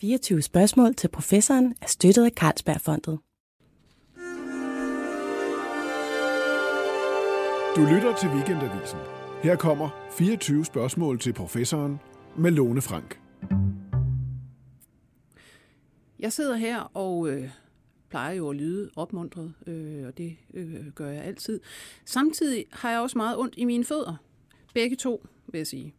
24 spørgsmål til professoren er støttet af Carlsbergfondet. Du lytter til Weekendavisen. Her kommer 24 spørgsmål til professoren med Lone Frank. Jeg sidder her og øh, plejer jo at lyde opmuntret, øh, og det øh, gør jeg altid. Samtidig har jeg også meget ondt i mine fødder. Begge to, vil jeg sige.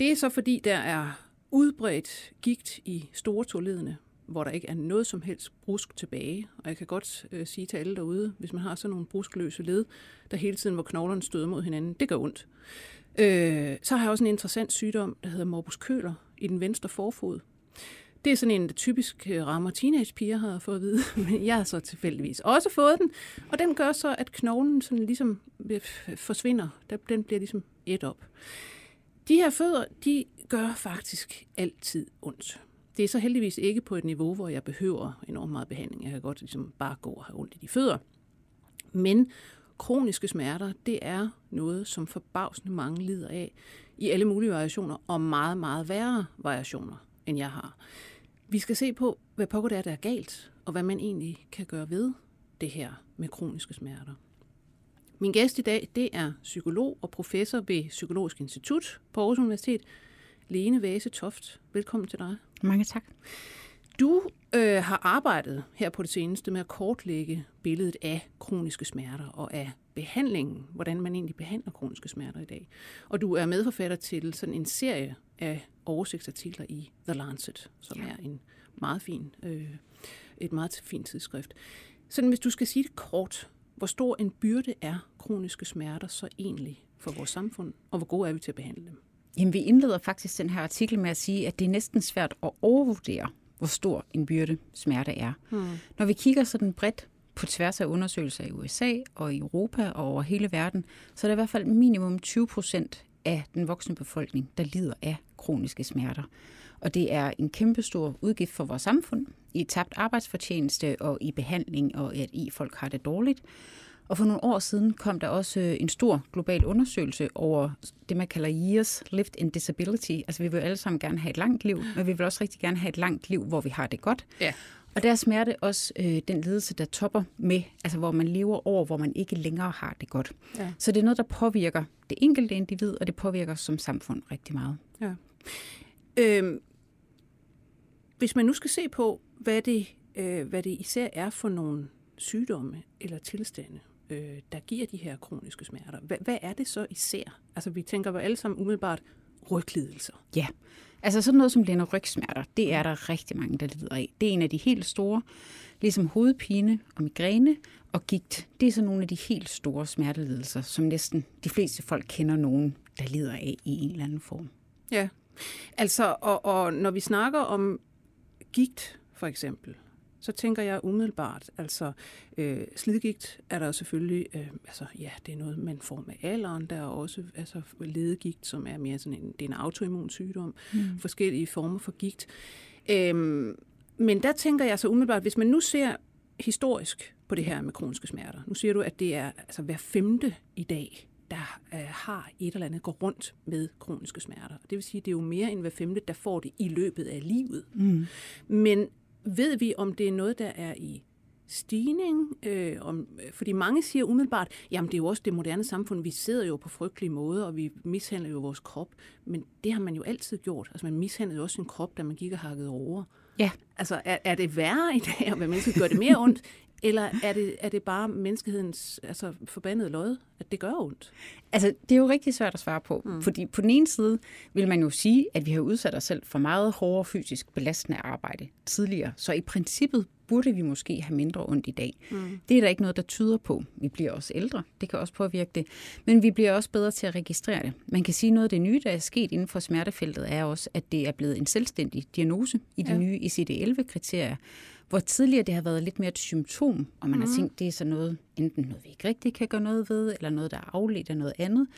Det er så fordi, der er udbredt gigt i store toledene, hvor der ikke er noget som helst brusk tilbage. Og jeg kan godt øh, sige til alle derude, hvis man har sådan nogle bruskløse led, der hele tiden, hvor knoglerne støder mod hinanden, det gør ondt. Øh, så har jeg også en interessant sygdom, der hedder morbus køler i den venstre forfod. Det er sådan en, der typisk øh, rammer teenagepiger, har jeg fået at vide, men jeg har så tilfældigvis også fået den, og den gør så, at knoglen sådan ligesom øh, forsvinder. Den bliver ligesom et op. De her fødder, de gør faktisk altid ondt. Det er så heldigvis ikke på et niveau, hvor jeg behøver enormt meget behandling. Jeg kan godt ligesom bare gå og have ondt i de fødder. Men kroniske smerter, det er noget, som forbavsende mange lider af i alle mulige variationer, og meget, meget værre variationer, end jeg har. Vi skal se på, hvad pokker det er, der er galt, og hvad man egentlig kan gøre ved det her med kroniske smerter. Min gæst i dag, det er psykolog og professor ved Psykologisk Institut på Aarhus Universitet, Lene Vase Toft. Velkommen til dig. Mange tak. Du øh, har arbejdet her på det seneste med at kortlægge billedet af kroniske smerter og af behandlingen, hvordan man egentlig behandler kroniske smerter i dag. Og du er medforfatter til sådan en serie af oversigtsartikler i The Lancet, som ja. er en meget fin, øh, et meget fint tidsskrift. Så hvis du skal sige det kort, hvor stor en byrde er kroniske smerter så egentlig for vores samfund, og hvor gode er vi til at behandle dem? Jamen, vi indleder faktisk den her artikel med at sige, at det er næsten svært at overvurdere, hvor stor en byrde smerte er. Hmm. Når vi kigger sådan bredt på tværs af undersøgelser i USA og i Europa og over hele verden, så er der i hvert fald minimum 20 procent af den voksne befolkning, der lider af kroniske smerter. Og det er en kæmpestor udgift for vores samfund i tabt arbejdsfortjeneste og i behandling og at i folk har det dårligt. Og for nogle år siden kom der også øh, en stor global undersøgelse over det, man kalder years lived in disability. Altså vi vil alle sammen gerne have et langt liv, men vi vil også rigtig gerne have et langt liv, hvor vi har det godt. Ja. Og der er smerte også øh, den ledelse, der topper med, altså hvor man lever over, hvor man ikke længere har det godt. Ja. Så det er noget, der påvirker det enkelte individ, og det påvirker som samfund rigtig meget. Ja. Øhm, hvis man nu skal se på, hvad det, øh, hvad det især er for nogle sygdomme eller tilstande, øh, der giver de her kroniske smerter. Hvad, hvad er det så især? Altså vi tænker jo alle sammen umiddelbart ryglidelser. Ja, altså sådan noget som lænder rygsmerter, det er der rigtig mange, der lider af. Det er en af de helt store, ligesom hovedpine og migræne og gigt. Det er så nogle af de helt store smertelidelser, som næsten de fleste folk kender nogen, der lider af i en eller anden form. Ja, altså og, og når vi snakker om gigt for eksempel, så tænker jeg umiddelbart, altså øh, slidgigt er der selvfølgelig, øh, altså ja, det er noget, man får med alderen. Der er også altså, ledegigt, som er mere sådan en, det er en autoimmun sygdom, mm. forskellige former for gigt. Øhm, men der tænker jeg så umiddelbart, hvis man nu ser historisk på det her med kroniske smerter, nu siger du, at det er altså hver femte i dag, der øh, har et eller andet går rundt med kroniske smerter. Det vil sige, at det er jo mere end hver femte, der får det i løbet af livet. Mm. Men ved vi, om det er noget, der er i stigning? Øh, om, fordi mange siger umiddelbart, jamen det er jo også det moderne samfund, vi sidder jo på frygtelige måder, og vi mishandler jo vores krop. Men det har man jo altid gjort. Altså man mishandlede jo også sin krop, da man gik og hakkede over. Ja. Altså er, er det værre i dag, at mennesket gør det mere ondt, eller er det, er det bare menneskehedens altså, forbandede lod, at det gør ondt? Altså, det er jo rigtig svært at svare på. Mm. Fordi på den ene side vil man jo sige, at vi har udsat os selv for meget hårdere fysisk belastende arbejde tidligere. Så i princippet burde vi måske have mindre ondt i dag. Mm. Det er der ikke noget, der tyder på. Vi bliver også ældre. Det kan også påvirke det. Men vi bliver også bedre til at registrere det. Man kan sige, noget af det nye, der er sket inden for smertefeltet, er også, at det er blevet en selvstændig diagnose i de ja. nye ICD-11-kriterier hvor tidligere det har været lidt mere et symptom, og man mm. har tænkt, det er så noget, enten noget, vi ikke rigtig kan gøre noget ved, eller noget, der er afledt af noget andet,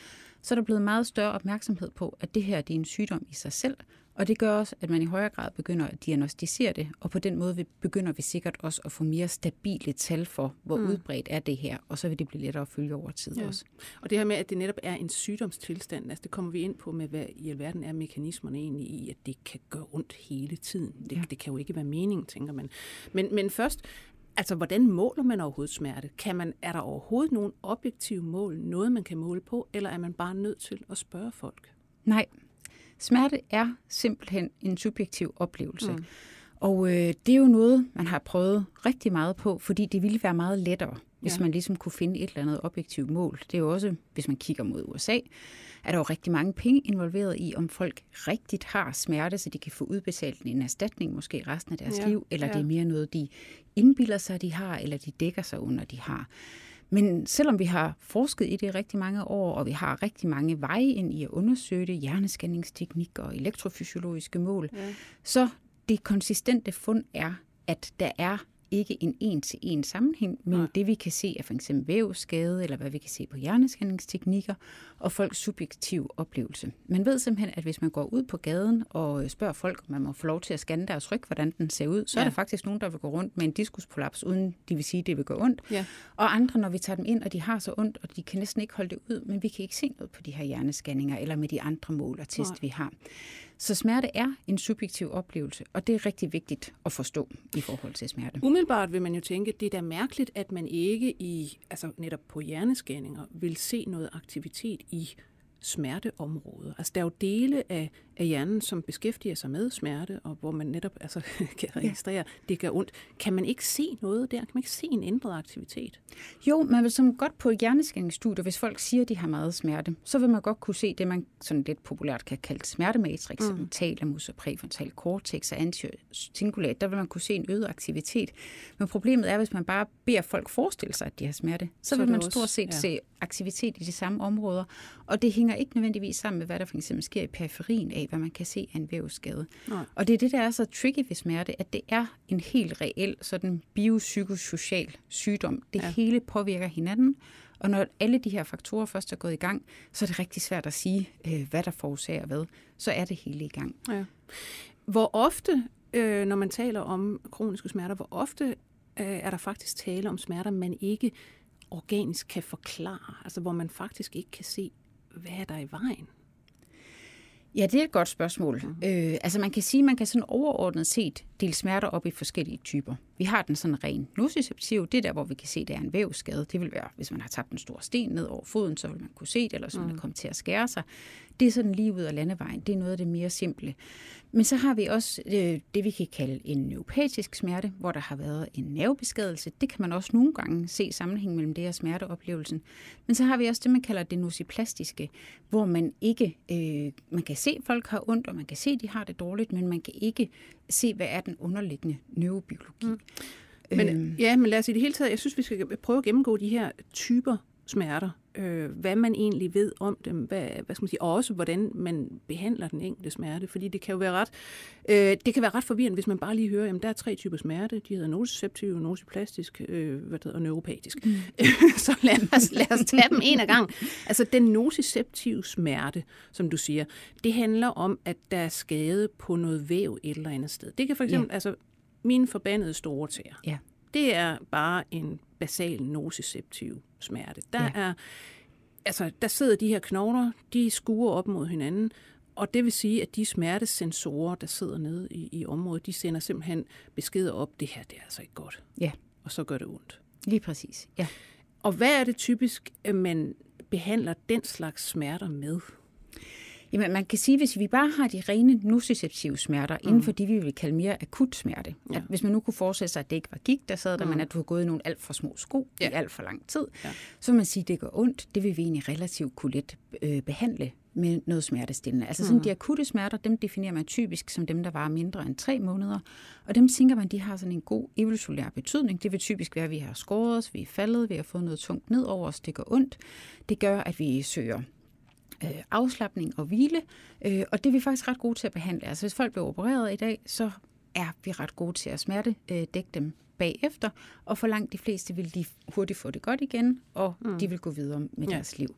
så er der blevet meget større opmærksomhed på, at det her det er en sygdom i sig selv, Og det gør også, at man i højere grad begynder at diagnostisere det, og på den måde begynder vi sikkert også at få mere stabile tal for, hvor mm. udbredt er det her, og så vil det blive lettere at følge over tid ja. også. Og det her med, at det netop er en sygdomstilstand, altså det kommer vi ind på med, hvad i alverden er mekanismerne egentlig i, at det kan gøre ondt hele tiden. Det, ja. det kan jo ikke være meningen, tænker man. Men, men først, Altså, hvordan måler man overhovedet smerte? Kan man, er der overhovedet nogen objektive mål, noget man kan måle på, eller er man bare nødt til at spørge folk? Nej, smerte er simpelthen en subjektiv oplevelse. Mm. Og øh, det er jo noget, man har prøvet rigtig meget på, fordi det ville være meget lettere, hvis ja. man ligesom kunne finde et eller andet objektivt mål. Det er jo også, hvis man kigger mod USA, er der jo rigtig mange penge involveret i, om folk rigtigt har smerte, så de kan få udbetalt en erstatning måske resten af deres ja. liv, eller ja. det er mere noget, de indbilder sig, de har, eller de dækker sig under, de har. Men selvom vi har forsket i det i rigtig mange år, og vi har rigtig mange veje ind i at undersøge det, hjerneskanningsteknik og elektrofysiologiske mål, ja. så det konsistente fund er, at der er ikke en en-til-en sammenhæng mellem Nej. det, vi kan se af for eksempel vævskade, eller hvad vi kan se på hjerneskanningsteknikker, og folks subjektive oplevelse. Man ved simpelthen, at hvis man går ud på gaden og spørger folk, om man må få lov til at scanne deres ryg, hvordan den ser ud, så ja. er der faktisk nogen, der vil gå rundt med en diskusprolaps, uden de vil sige, at det vil gå ondt. Ja. Og andre, når vi tager dem ind, og de har så ondt, og de kan næsten ikke holde det ud, men vi kan ikke se noget på de her hjernescanninger, eller med de andre mål og test, Nej. vi har. Så smerte er en subjektiv oplevelse, og det er rigtig vigtigt at forstå i forhold til smerte. Umiddelbart vil man jo tænke, at det er da mærkeligt, at man ikke i, altså netop på hjerneskanninger vil se noget aktivitet i smerteområdet. Altså, der er jo dele af, af hjernen, som beskæftiger sig med smerte, og hvor man netop altså, kan registrere, ja. det gør ondt. Kan man ikke se noget der? Kan man ikke se en ændret aktivitet? Jo, man vil som godt på et hjerneskæringsstudie, hvis folk siger, at de har meget smerte, så vil man godt kunne se det, man sådan lidt populært kan kalde smertematrix, mm. talamus og præfrontal cortex og anticingulat. Der vil man kunne se en øget aktivitet. Men problemet er, hvis man bare beder folk forestille sig, at de har smerte, så, så vil man stort set ja. se aktivitet i de samme områder, og det hænger ikke nødvendigvis sammen med, hvad der for eksempel sker i periferien af, hvad man kan se af en vævsskade. Nej. Og det er det, der er så tricky ved smerte, at det er en helt reel sådan biopsykosocial sygdom. Det ja. hele påvirker hinanden, og når alle de her faktorer først er gået i gang, så er det rigtig svært at sige, øh, hvad der forårsager hvad. Så er det hele i gang. Ja. Hvor ofte, øh, når man taler om kroniske smerter, hvor ofte øh, er der faktisk tale om smerter, man ikke organisk kan forklare, altså hvor man faktisk ikke kan se, hvad er der i vejen? Ja, det er et godt spørgsmål. Mm. Øh, altså man kan sige, at man kan sådan overordnet set dele smerter op i forskellige typer. Vi har den sådan ren nociceptiv, det er der, hvor vi kan se, at det er en vævskade. Det vil være, hvis man har tabt en stor sten ned over foden, så vil man kunne se det, eller hvis man mm. kommet til at skære sig. Det er sådan lige ud af landevejen. Det er noget af det mere simple. Men så har vi også øh, det, vi kan kalde en neuropatisk smerte, hvor der har været en nervebeskadelse. Det kan man også nogle gange se sammenhæng mellem det og smerteoplevelsen. Men så har vi også det, man kalder det nociplastiske, hvor man ikke, øh, man kan se, at folk har ondt, og man kan se, at de har det dårligt, men man kan ikke se, hvad er den underliggende neurobiologi. Mm. Men, øhm. Ja, men lad os i det hele taget, jeg synes, vi skal prøve at gennemgå de her typer smerter, øh, hvad man egentlig ved om dem, hvad, hvad skal man sige, og også hvordan man behandler den enkelte smerte, fordi det kan jo være ret, øh, det kan være ret forvirrende, hvis man bare lige hører, at der er tre typer smerte, de hedder nociceptiv, nociplastisk øh, hvad hedder, og neuropatisk. Mm. Så lad os, lad os tage dem en af gang. Altså den nociceptive smerte, som du siger, det handler om, at der er skade på noget væv et eller andet sted. Det kan for eksempel, ja. altså mine forbandede store tæer. Ja. Det er bare en basal nociceptiv smerte. Der, ja. er, altså, der sidder de her knogler, de skuer op mod hinanden, og det vil sige, at de smertesensorer, der sidder nede i, i området, de sender simpelthen beskeder op, det her det er altså ikke godt. Ja. Og så gør det ondt. Lige præcis, ja. Og hvad er det typisk, at man behandler den slags smerter med? Jamen, man kan sige, hvis vi bare har de rene nociceptive smerter, mm. inden for de, vi vil kalde mere akut smerte. Ja. At hvis man nu kunne forestille sig, at det ikke var gik, der sad der, mm. men at du har gået i nogle alt for små sko ja. i alt for lang tid, ja. så vil man sige, at det gør ondt. Det vil vi egentlig relativt kunne let øh, behandle med noget smertestillende. Altså sådan mm. de akutte smerter, dem definerer man typisk som dem, der var mindre end tre måneder. Og dem tænker man, de har sådan en god evolutionær betydning. Det vil typisk være, at vi har skåret os, vi er faldet, vi har fået noget tungt ned over os, det gør ondt. Det gør, at vi søger øh, afslappning og hvile, øh, og det er vi faktisk ret gode til at behandle. Altså hvis folk bliver opereret i dag, så er vi ret gode til at smerte øh, dække dem bagefter, og for langt de fleste vil de hurtigt få det godt igen, og mm. de vil gå videre med ja. deres liv.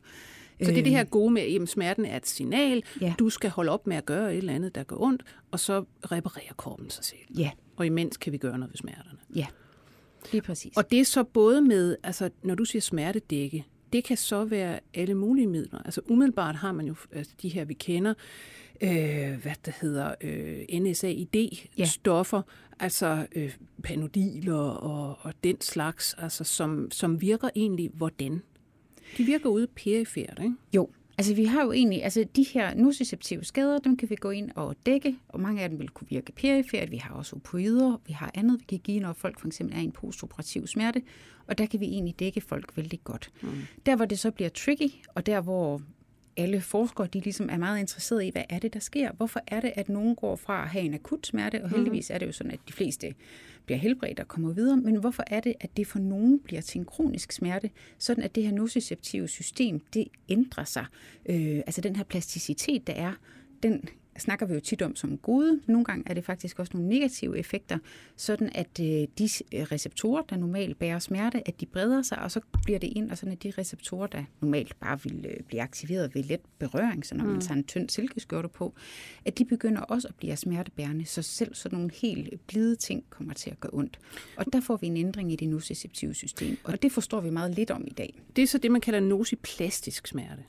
Så det er det her Øh, gode med, at smerten er et signal, Ja. du skal holde op med at gøre et eller andet, der gør ondt, og så reparerer kroppen sig selv. Ja, Og imens kan vi gøre noget ved smerterne. ja. Lige præcis. Og det er så både med, altså når du siger smertedække, det kan så være alle mulige midler. Altså umiddelbart har man jo altså, de her, vi kender, øh, hvad der hedder øh, NSAID-stoffer, ja. altså øh, panodiler og, og den slags, altså, som, som virker egentlig hvordan? De virker ude perifært, ikke? Jo, altså vi har jo egentlig, altså de her nociceptive skader, dem kan vi gå ind og dække, og mange af dem vil kunne virke perifært. Vi har også opioider, vi har andet, vi kan give, når folk for eksempel er i en postoperativ smerte, og der kan vi egentlig dække folk vældig godt. Mm. Der, hvor det så bliver tricky, og der, hvor alle forskere de ligesom er meget interesserede i, hvad er det, der sker? Hvorfor er det, at nogen går fra at have en akut smerte, og heldigvis er det jo sådan, at de fleste bliver helbredt og kommer videre, men hvorfor er det, at det for nogen bliver til en kronisk smerte, sådan at det her nociceptive system, det ændrer sig. Øh, altså den her plasticitet, der er, den snakker vi jo tit om som gode. Nogle gange er det faktisk også nogle negative effekter, sådan at øh, de receptorer, der normalt bærer smerte, at de breder sig, og så bliver det ind, og sådan at de receptorer, der normalt bare vil øh, blive aktiveret ved let berøring, så når man tager en tynd silkeskjorte på, at de begynder også at blive smertebærende, så selv sådan nogle helt blide ting kommer til at gøre ondt. Og der får vi en ændring i det nociceptive system, og det forstår vi meget lidt om i dag. Det er så det, man kalder nociplastisk smerte.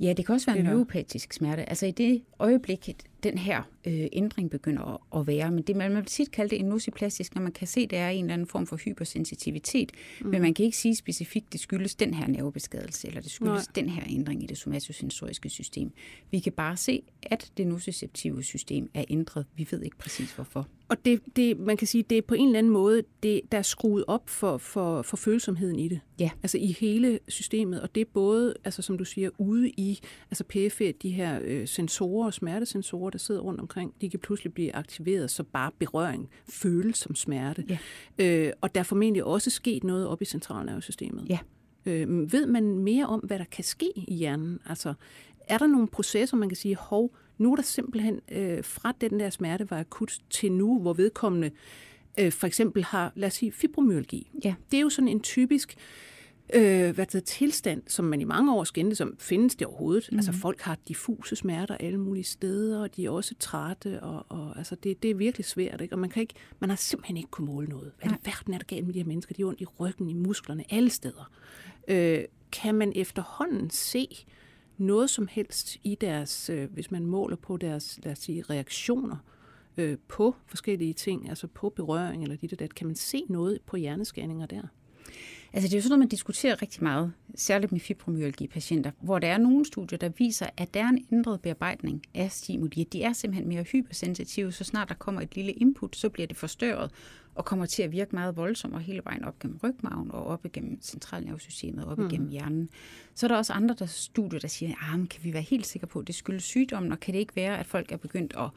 Ja, det kan også være en neuropatisk smerte. Altså i det øjeblik, den her øh, ændring begynder at, at være. Men det, man, man vil tit kalde det en nociplastisk, når man kan se, det er en eller anden form for hypersensitivitet. Mm. Men man kan ikke sige specifikt, det skyldes den her nervebeskadelse, eller det skyldes. Nej. den her ændring i det somatosensoriske system. Vi kan bare se, at det nociceptive system er ændret. Vi ved ikke præcis hvorfor. Og det, det, man kan sige, det er på en eller anden måde, det, der er skruet op for, for, for følsomheden i det. Ja. Altså i hele systemet, og det er både, altså som du siger, ude i, altså perifært, de her øh, sensorer, smertesensorer, der sidder rundt omkring, de kan pludselig blive aktiveret, så bare berøring føles som smerte. Ja. Øh, og der er formentlig også sket noget op i centralnervesystemet. Ja. Øh, ved man mere om, hvad der kan ske i hjernen? Altså, er der nogle processer, man kan sige, hov, nu er der simpelthen øh, fra den der smerte var akut til nu, hvor vedkommende øh, for eksempel har, lad os sige, fibromyalgi. Ja. Det er jo sådan en typisk øh, hvad det tilstand, som man i mange år skændte, som findes det overhovedet. Mm. Altså folk har diffuse smerter alle mulige steder, og de er også trætte, og, og altså det, det er virkelig svært, ikke? og man, kan ikke, man har simpelthen ikke kunnet måle noget. Hvad i verden er der galt med de her mennesker? De er ondt i ryggen, i musklerne, alle steder. Øh, kan man efterhånden se noget som helst i deres, øh, hvis man måler på deres, lad os sige, reaktioner øh, på forskellige ting, altså på berøring eller dit og dat, kan man se noget på hjerneskanninger der? Altså det er jo sådan noget, man diskuterer rigtig meget, særligt med fibromyalgi-patienter, hvor der er nogle studier, der viser, at der er en ændret bearbejdning af stimuli. De er simpelthen mere hypersensitive, så snart der kommer et lille input, så bliver det forstørret og kommer til at virke meget voldsomt og hele vejen op gennem rygmagen og op igennem centralnervesystemet og op mm. igennem hjernen. Så er der også andre der studier, der siger, ah, kan vi være helt sikre på, at det skyldes sygdommen, og kan det ikke være, at folk er begyndt at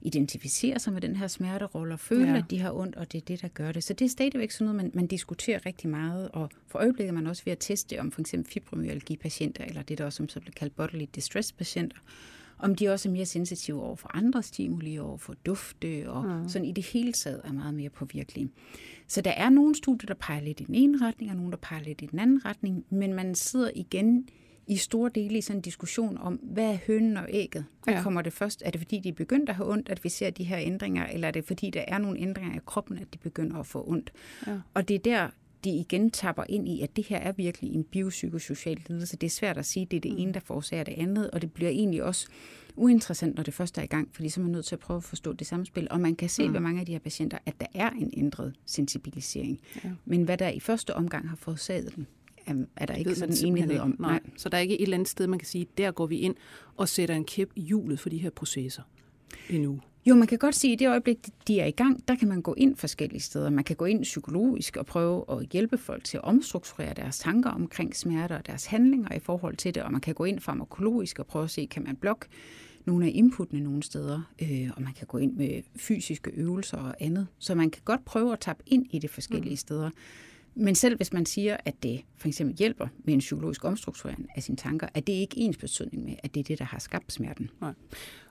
identificere sig med den her smerterolle og føle, ja. at de har ondt, og det er det, der gør det. Så det er stadigvæk sådan noget, man, man diskuterer rigtig meget, og for øjeblikket er man også ved at teste om for eksempel fibromyalgi-patienter, eller det der også som så bliver kaldt bodily distress-patienter, om de også er mere sensitive over for andre stimuli, over for dufte, og mm. sådan i det hele taget er meget mere påvirkelige. Så der er nogle studier, der peger lidt i den ene retning, og nogle, der peger lidt i den anden retning, men man sidder igen i store dele i sådan en diskussion om, hvad er hønen og ægget? Ja. kommer det først? Er det fordi, de er begyndt at have ondt, at vi ser de her ændringer, eller er det fordi, der er nogle ændringer i kroppen, at de begynder at få ondt? Ja. Og det er der, de igen tapper ind i, at det her er virkelig en biopsykosocial lidelse. Det er svært at sige, at det er det ene, der forårsager det andet, og det bliver egentlig også uinteressant, når det først er i gang, fordi så er man nødt til at prøve at forstå det samspil. Og man kan se mm. ved mange af de her patienter, at der er en ændret sensibilisering. Ja. Men hvad der i første omgang har forårsaget den, er, er der ikke sådan enighed om. Nej. Så der er ikke et eller andet sted, man kan sige, der går vi ind og sætter en kæp i hjulet for de her processer endnu. Jo, man kan godt sige, at i det øjeblik, de er i gang, der kan man gå ind forskellige steder. Man kan gå ind psykologisk og prøve at hjælpe folk til at omstrukturere deres tanker omkring smerter og deres handlinger i forhold til det. Og man kan gå ind farmakologisk og prøve at se, kan man blokke nogle af inputtene nogle steder. Øh, og man kan gå ind med fysiske øvelser og andet. Så man kan godt prøve at tappe ind i det forskellige mm. steder. Men selv hvis man siger, at det for eksempel hjælper med en psykologisk omstrukturering af sine tanker, er det ikke ens betydning med, at det er det, der har skabt smerten. Nej.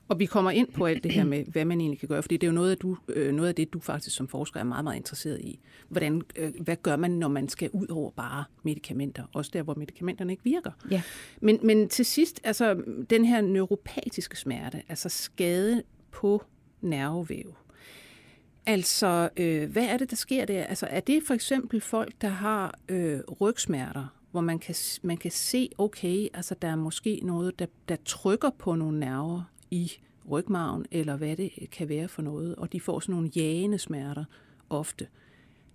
Og vi kommer ind på alt det her med, hvad man egentlig kan gøre, fordi det er jo noget af, du, øh, noget af det, du faktisk som forsker er meget, meget interesseret i. Hvordan, øh, hvad gør man, når man skal ud over bare medicamenter? Også der, hvor medicamenterne ikke virker. Ja. Men, men til sidst, altså den her neuropatiske smerte, altså skade på nervevæv. Altså, øh, hvad er det, der sker der? Altså, er det for eksempel folk, der har øh, rygsmerter, hvor man kan, man kan se, okay, altså der er måske noget, der, der trykker på nogle nerver i rygmagen, eller hvad det kan være for noget, og de får sådan nogle jagende smerter ofte.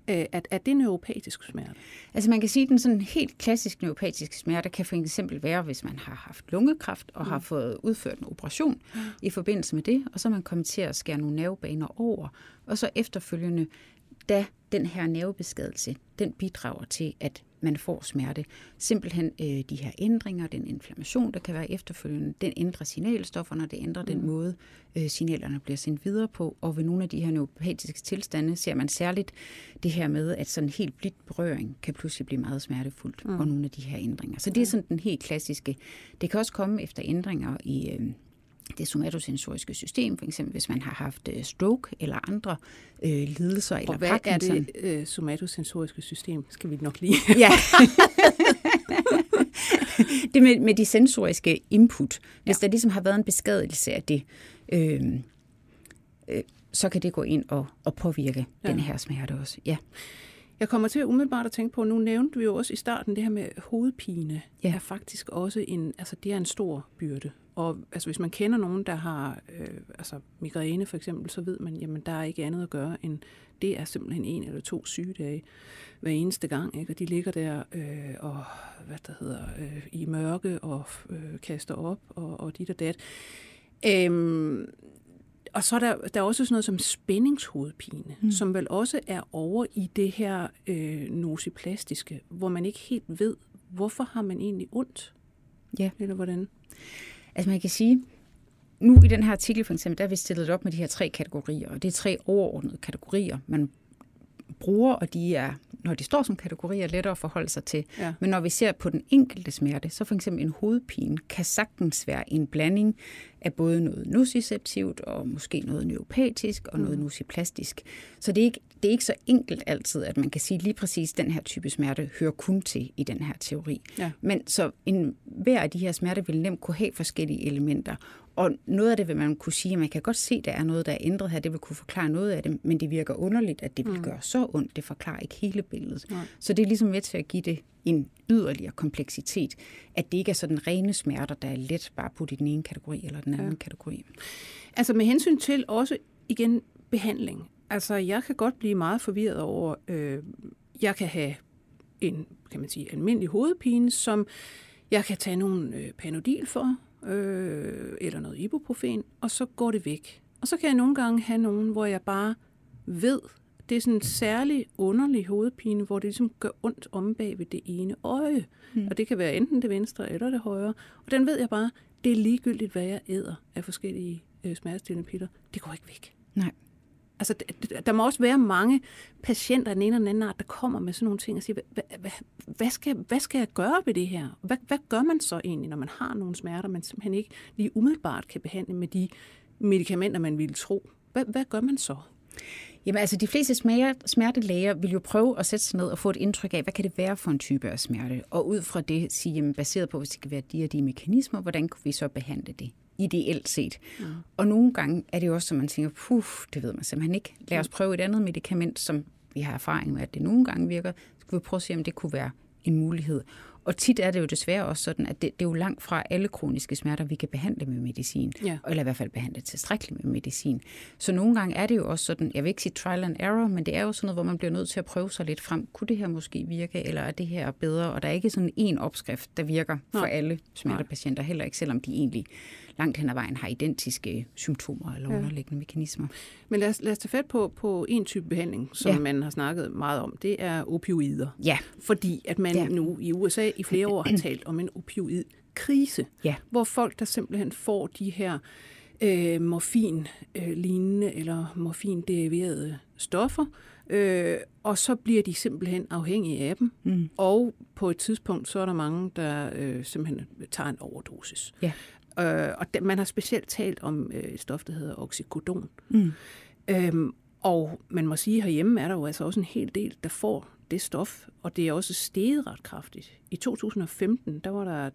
Er, er det neuropatisk smerte? Altså man kan sige, at den sådan helt klassisk neuropatiske smerte kan for eksempel være, hvis man har haft lungekræft og mm. har fået udført en operation mm. i forbindelse med det, og så er man kommet til at skære nogle nervebaner over, og så efterfølgende, da den her nervebeskadelse, den bidrager til, at man får smerte. Simpelthen øh, de her ændringer, den inflammation, der kan være efterfølgende, den ændrer signalstofferne, det ændrer mm. den måde, øh, signalerne bliver sendt videre på. Og ved nogle af de her neuropatiske tilstande ser man særligt det her med, at sådan helt blidt berøring kan pludselig blive meget smertefuldt, mm. og nogle af de her ændringer. Så det er sådan den helt klassiske. Det kan også komme efter ændringer i... Øh, det somatosensoriske system, for eksempel hvis man har haft øh, stroke eller andre øh, lidelser. Og eller hvad Parkinson. er det øh, somatosensoriske system? Skal vi nok lige... ja. det med, med de sensoriske input. Hvis ja. der ligesom har været en beskadelse af det, øh, øh, så kan det gå ind og, og påvirke ja. den her smerte også. Ja. Jeg kommer til umiddelbart at tænke på, nu nævnte vi jo også i starten det her med hovedpine, ja. er faktisk også en, altså det er en stor byrde. Og altså, hvis man kender nogen, der har øh, altså, migræne for eksempel, så ved man, jamen der er ikke andet at gøre end, det er simpelthen en eller to sygedage hver eneste gang. Ikke? Og de ligger der øh, og, hvad der hedder, øh, i mørke og øh, kaster op og, og dit og dat. Øhm, og så er der, der er også sådan noget som spændingshovedpine, mm. som vel også er over i det her øh, nosiplastiske, hvor man ikke helt ved, hvorfor har man egentlig ondt? Ja. Eller hvordan? Altså man kan sige, nu i den her artikel for eksempel, der er vi stillet op med de her tre kategorier, og det er tre overordnede kategorier, man bruger, og de er, når de står som kategorier, lettere at forholde sig til. Ja. Men når vi ser på den enkelte smerte, så for eksempel en hovedpine kan sagtens være en blanding af både noget nociceptivt og måske noget neuropatisk og mm. noget nociplastisk. Så det er, ikke, det er ikke så enkelt altid, at man kan sige lige præcis, den her type smerte hører kun til i den her teori. Ja. Men så en, hver af de her smerter vil nemt kunne have forskellige elementer. Og noget af det vil man kunne sige, at man kan godt se, at der er noget, der er ændret her. Det vil kunne forklare noget af det, men det virker underligt, at det vil mm. gøre så ondt. Det forklarer ikke hele billedet. Nej. Så det er ligesom med til at give det en yderligere kompleksitet, at det ikke er sådan rene smerter, der er let bare putte i den ene kategori eller den anden ja. kategori. Altså med hensyn til også igen behandling. Altså jeg kan godt blive meget forvirret over, øh, jeg kan have en, kan man sige, almindelig hovedpine, som jeg kan tage nogle øh, panodil for, øh, eller noget ibuprofen, og så går det væk. Og så kan jeg nogle gange have nogen, hvor jeg bare ved, det er sådan en særlig underlig hovedpine, hvor det ligesom gør ondt om bag ved det ene øje. Mm. Og det kan være enten det venstre eller det højre. Og den ved jeg bare, det er ligegyldigt, hvad jeg æder af forskellige øh, smertestillende piller. Det går ikke væk. Nej. Altså, der må også være mange patienter af den ene eller den anden art, der kommer med sådan nogle ting og siger, hvad, hvad, hvad, skal, hvad skal jeg gøre ved det her? Hvad, hvad gør man så egentlig, når man har nogle smerter, man simpelthen ikke lige umiddelbart kan behandle med de medicamenter, man ville tro? Hvad, hvad gør man så? Jamen altså, de fleste smertelæger vil jo prøve at sætte sig ned og få et indtryk af, hvad kan det være for en type af smerte? Og ud fra det sige, jamen, baseret på, hvis det kan være de og de mekanismer, hvordan kan vi så behandle det? Ideelt set. Mm. Og nogle gange er det jo også, som man tænker, puh, det ved man simpelthen ikke. Lad os prøve et andet medicament, som vi har erfaring med, at det nogle gange virker. Så skal vi prøve at se, om det kunne være en mulighed. Og tit er det jo desværre også sådan, at det, det er jo langt fra alle kroniske smerter, vi kan behandle med medicin. Ja. Eller i hvert fald behandle tilstrækkeligt med medicin. Så nogle gange er det jo også sådan, jeg vil ikke sige trial and error, men det er jo sådan noget, hvor man bliver nødt til at prøve sig lidt frem. Kunne det her måske virke, eller er det her bedre? Og der er ikke sådan en opskrift, der virker for Nej. alle smertepatienter, heller ikke selvom de egentlig langt hen ad vejen har identiske symptomer eller ja. underliggende mekanismer. Men lad os, lad os tage fat på, på en type behandling, som ja. man har snakket meget om. Det er opioider. Ja. Fordi at man ja. nu i USA i flere år har talt om en opioidkrise, ja. hvor folk, der simpelthen får de her øh, morfin-lignende eller morfin-deriverede stoffer, øh, og så bliver de simpelthen afhængige af dem. Mm. Og på et tidspunkt, så er der mange, der øh, simpelthen tager en overdosis. Ja. Øh, og de, man har specielt talt om øh, et stof, der hedder oxycodon. Mm. Øhm, og man må sige, at herhjemme er der jo altså også en hel del, der får det stof, og det er også steget ret kraftigt. I 2015, der var der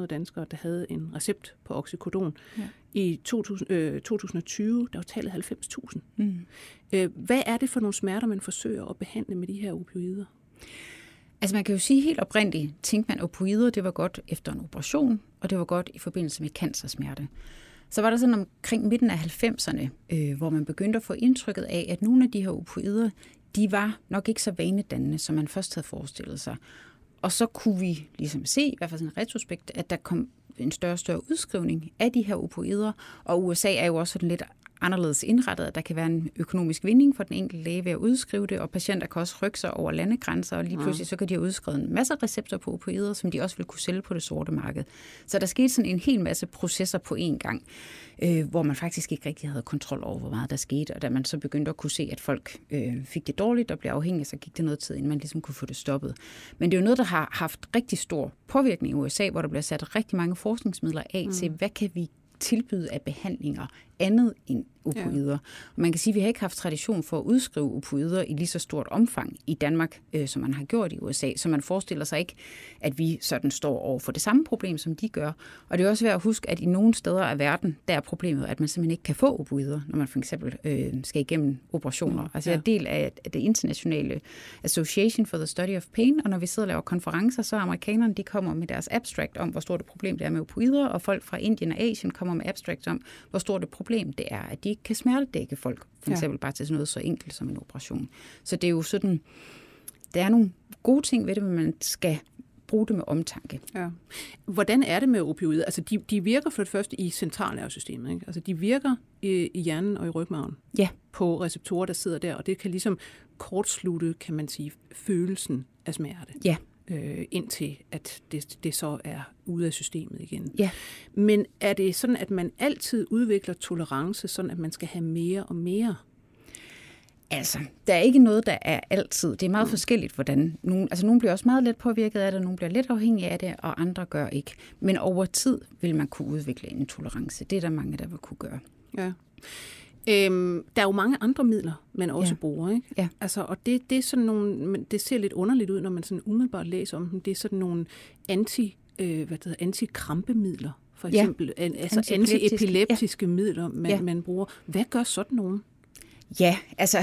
53.500 danskere, der havde en recept på oxycodon. Ja. I 2000, øh, 2020, der var tallet 90.000. Mm. Øh, hvad er det for nogle smerter, man forsøger at behandle med de her opioider? Altså man kan jo sige helt oprindeligt, tænkte man, opioider, det var godt efter en operation, og det var godt i forbindelse med cancersmerte. Så var der sådan omkring midten af 90'erne, øh, hvor man begyndte at få indtrykket af, at nogle af de her opioider, de var nok ikke så vanedannende, som man først havde forestillet sig. Og så kunne vi ligesom se, i hvert fald sådan en retrospekt, at der kom en større og større udskrivning af de her opioider, og USA er jo også sådan lidt anderledes indrettet, at der kan være en økonomisk vinding for den enkelte læge ved at udskrive det, og patienter kan også rykke sig over landegrænser, og lige pludselig så kan de have udskrevet en masse recepter på opioider, som de også vil kunne sælge på det sorte marked. Så der skete sådan en hel masse processer på én gang, øh, hvor man faktisk ikke rigtig havde kontrol over, hvor meget der skete, og da man så begyndte at kunne se, at folk øh, fik det dårligt og blev afhængige, så gik det noget tid, inden man ligesom kunne få det stoppet. Men det er jo noget, der har haft rigtig stor påvirkning i USA, hvor der bliver sat rigtig mange forskningsmidler af mm. til, hvad kan vi tilbyde af behandlinger andet end opioider. Ja. man kan sige, at vi har ikke haft tradition for at udskrive opioider i lige så stort omfang i Danmark, øh, som man har gjort i USA. Så man forestiller sig ikke, at vi sådan står over for det samme problem, som de gør. Og det er også værd at huske, at i nogle steder af verden, der er problemet, at man simpelthen ikke kan få opioider, når man for eksempel øh, skal igennem operationer. Mm, altså jeg er del af det internationale Association for the Study of Pain, og når vi sidder og laver konferencer, så er amerikanerne, de kommer med deres abstract om, hvor stort et problem det er med opioider, og folk fra Indien og Asien kommer med abstract om, hvor stort et problem det er, at de ikke kan smertedække folk, for eksempel ja. bare til sådan noget så enkelt som en operation. Så det er jo sådan, der er nogle gode ting ved det, men man skal bruge det med omtanke. Ja. Hvordan er det med opioider? Altså, de, de virker for det første i centralnervesystemet. Ikke? Altså, de virker i, i hjernen og i rygmarven ja. på receptorer, der sidder der, og det kan ligesom kortslutte, kan man sige, følelsen af smerte. Ja øh, indtil at det, det så er ude af systemet igen. Ja. Men er det sådan, at man altid udvikler tolerance, sådan at man skal have mere og mere? Altså, der er ikke noget, der er altid. Det er meget mm. forskelligt, hvordan nogen, altså nogen bliver også meget let påvirket af det, nogen bliver let afhængige af det, og andre gør ikke. Men over tid vil man kunne udvikle en tolerance. Det er der mange, der vil kunne gøre. Ja. Øhm, der er jo mange andre midler, man også ja. bruger. Ikke? Ja. Altså, og det, det, er sådan nogle, det ser lidt underligt ud, når man sådan umiddelbart læser om dem. Det er sådan nogle anti, øh, hvad det hedder, antikrampemidler, for eksempel. Ja. Altså antiepileptiske ja. midler, man, ja. man bruger. Hvad gør sådan nogen? Ja, altså,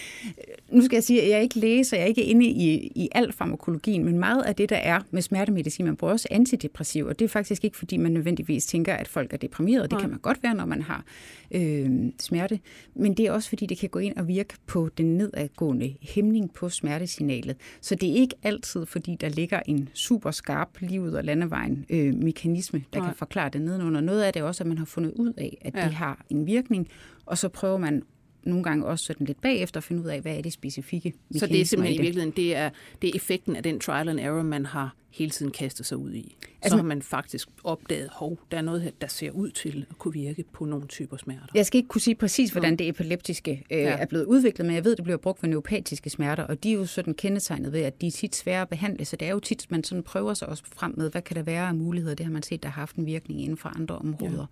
nu skal jeg sige, at jeg ikke læser, jeg er ikke inde i, i al farmakologien, men meget af det, der er med smertemedicin, man bruger også antidepressiv, og det er faktisk ikke, fordi man nødvendigvis tænker, at folk er deprimerede. Det kan man godt være, når man har øh, smerte, men det er også, fordi det kan gå ind og virke på den nedadgående hæmning på smertesignalet. Så det er ikke altid, fordi der ligger en super skarp livet og landevejen øh, mekanisme, der Nej. kan forklare det nedenunder. Noget af det er også, at man har fundet ud af, at ja. det har en virkning, og så prøver man nogle gange også sådan lidt bagefter at finde ud af, hvad er det specifikke Så det er simpelthen i virkeligheden, det er, det er effekten af den trial and error, man har hele tiden kastet sig ud i. Altså, så har man faktisk opdaget, hov, der er noget her, der ser ud til at kunne virke på nogle typer smerter. Jeg skal ikke kunne sige præcis, hvordan det epileptiske øh, ja. er blevet udviklet, men jeg ved, det bliver brugt for neuropatiske smerter, og de er jo sådan kendetegnet ved, at de er tit svære at behandle, så det er jo tit, man sådan prøver sig også frem med, hvad kan der være af muligheder, det har man set, der har haft en virkning inden for andre områder.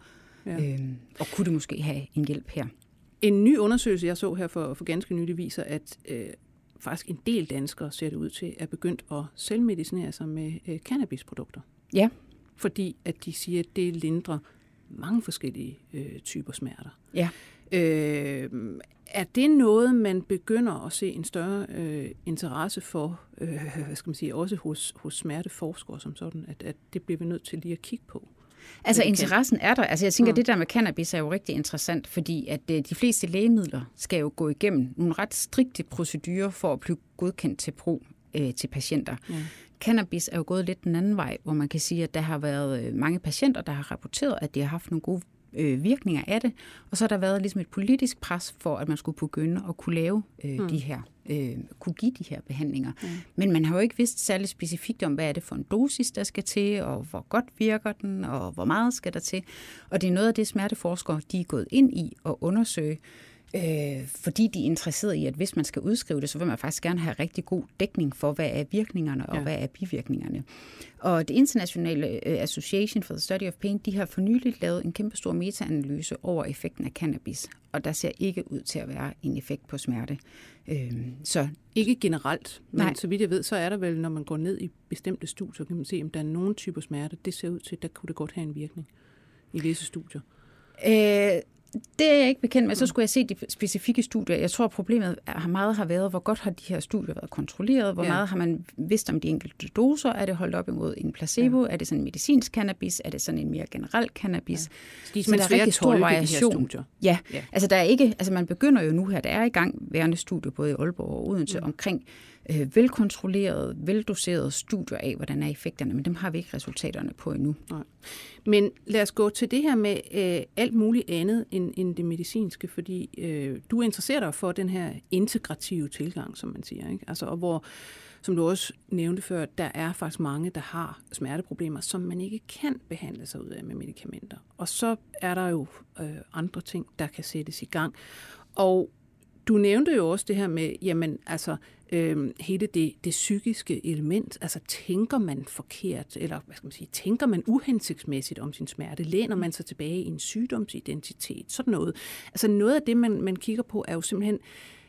Ja. Ja. Øhm, og kunne det måske have en hjælp her? En ny undersøgelse, jeg så her for, for ganske nylig, viser, at øh, faktisk en del danskere ser det ud til, er begyndt at selvmedicinere sig med øh, cannabisprodukter. Ja. Fordi at de siger, at det lindrer mange forskellige øh, typer smerter. Ja. Øh, er det noget, man begynder at se en større øh, interesse for, øh, hvad skal man sige, også hos, hos smerteforskere som sådan, at, at det bliver vi nødt til lige at kigge på? Altså interessen er der. Altså jeg tænker, mm. det der med cannabis er jo rigtig interessant, fordi at øh, de fleste lægemidler skal jo gå igennem nogle ret strikte procedurer for at blive godkendt til brug øh, til patienter. Ja. Cannabis er jo gået lidt den anden vej, hvor man kan sige, at der har været øh, mange patienter, der har rapporteret, at de har haft nogle gode øh, virkninger af det, og så har der været ligesom et politisk pres for, at man skulle begynde at kunne lave øh, mm. de her, øh, kunne give de her behandlinger. Mm. Men man har jo ikke vidst særlig specifikt om, hvad er det for en dosis, der skal til, og hvor godt virker den, og hvor meget skal der til. Og det er noget af det, smerteforskere de er gået ind i at undersøge, øh, fordi de er interesserede i, at hvis man skal udskrive det, så vil man faktisk gerne have rigtig god dækning for, hvad er virkningerne og ja. hvad er bivirkningerne. Og det internationale øh, Association for the Study of Pain, de har for nylig lavet en kæmpe stor metaanalyse over effekten af cannabis, og der ser ikke ud til at være en effekt på smerte. Øh, så ikke generelt, men Nej. så vidt jeg ved, så er der vel, når man går ned i bestemte studier, kan man se, om der er nogle typer smerte, det ser ud til, der kunne det godt have en virkning i visse studier. Øh, det er jeg ikke bekendt med. Så skulle jeg se de specifikke studier. Jeg tror, problemet har meget har været, hvor godt har de her studier været kontrolleret? Hvor ja. meget har man vidst om de enkelte doser? Er det holdt op imod en placebo? Ja. Er det sådan en medicinsk cannabis? Er det sådan en mere generel cannabis? Ja. Så de er, der er rigtig stor variation. Ja. ja, altså der er ikke, altså man begynder jo nu her, der er i gang værende studier både i Aalborg og Odense mm. omkring øh, velkontrollerede, veldoserede studier af, hvordan er effekterne, men dem har vi ikke resultaterne på endnu. Nej. Men lad os gå til det her med øh, alt muligt andet end, end det medicinske, fordi øh, du interesserer dig for den her integrative tilgang, som man siger, ikke? Altså, og hvor, som du også nævnte før, der er faktisk mange, der har smerteproblemer, som man ikke kan behandle sig ud af med medicamenter. Og så er der jo øh, andre ting, der kan sættes i gang. Og du nævnte jo også det her med, jamen altså, øh, hele det, det psykiske element. Altså, tænker man forkert, eller hvad skal man sige, tænker man uhensigtsmæssigt om sin smerte? Læner man sig tilbage i en sygdomsidentitet? Sådan noget. Altså, noget af det, man, man kigger på, er jo simpelthen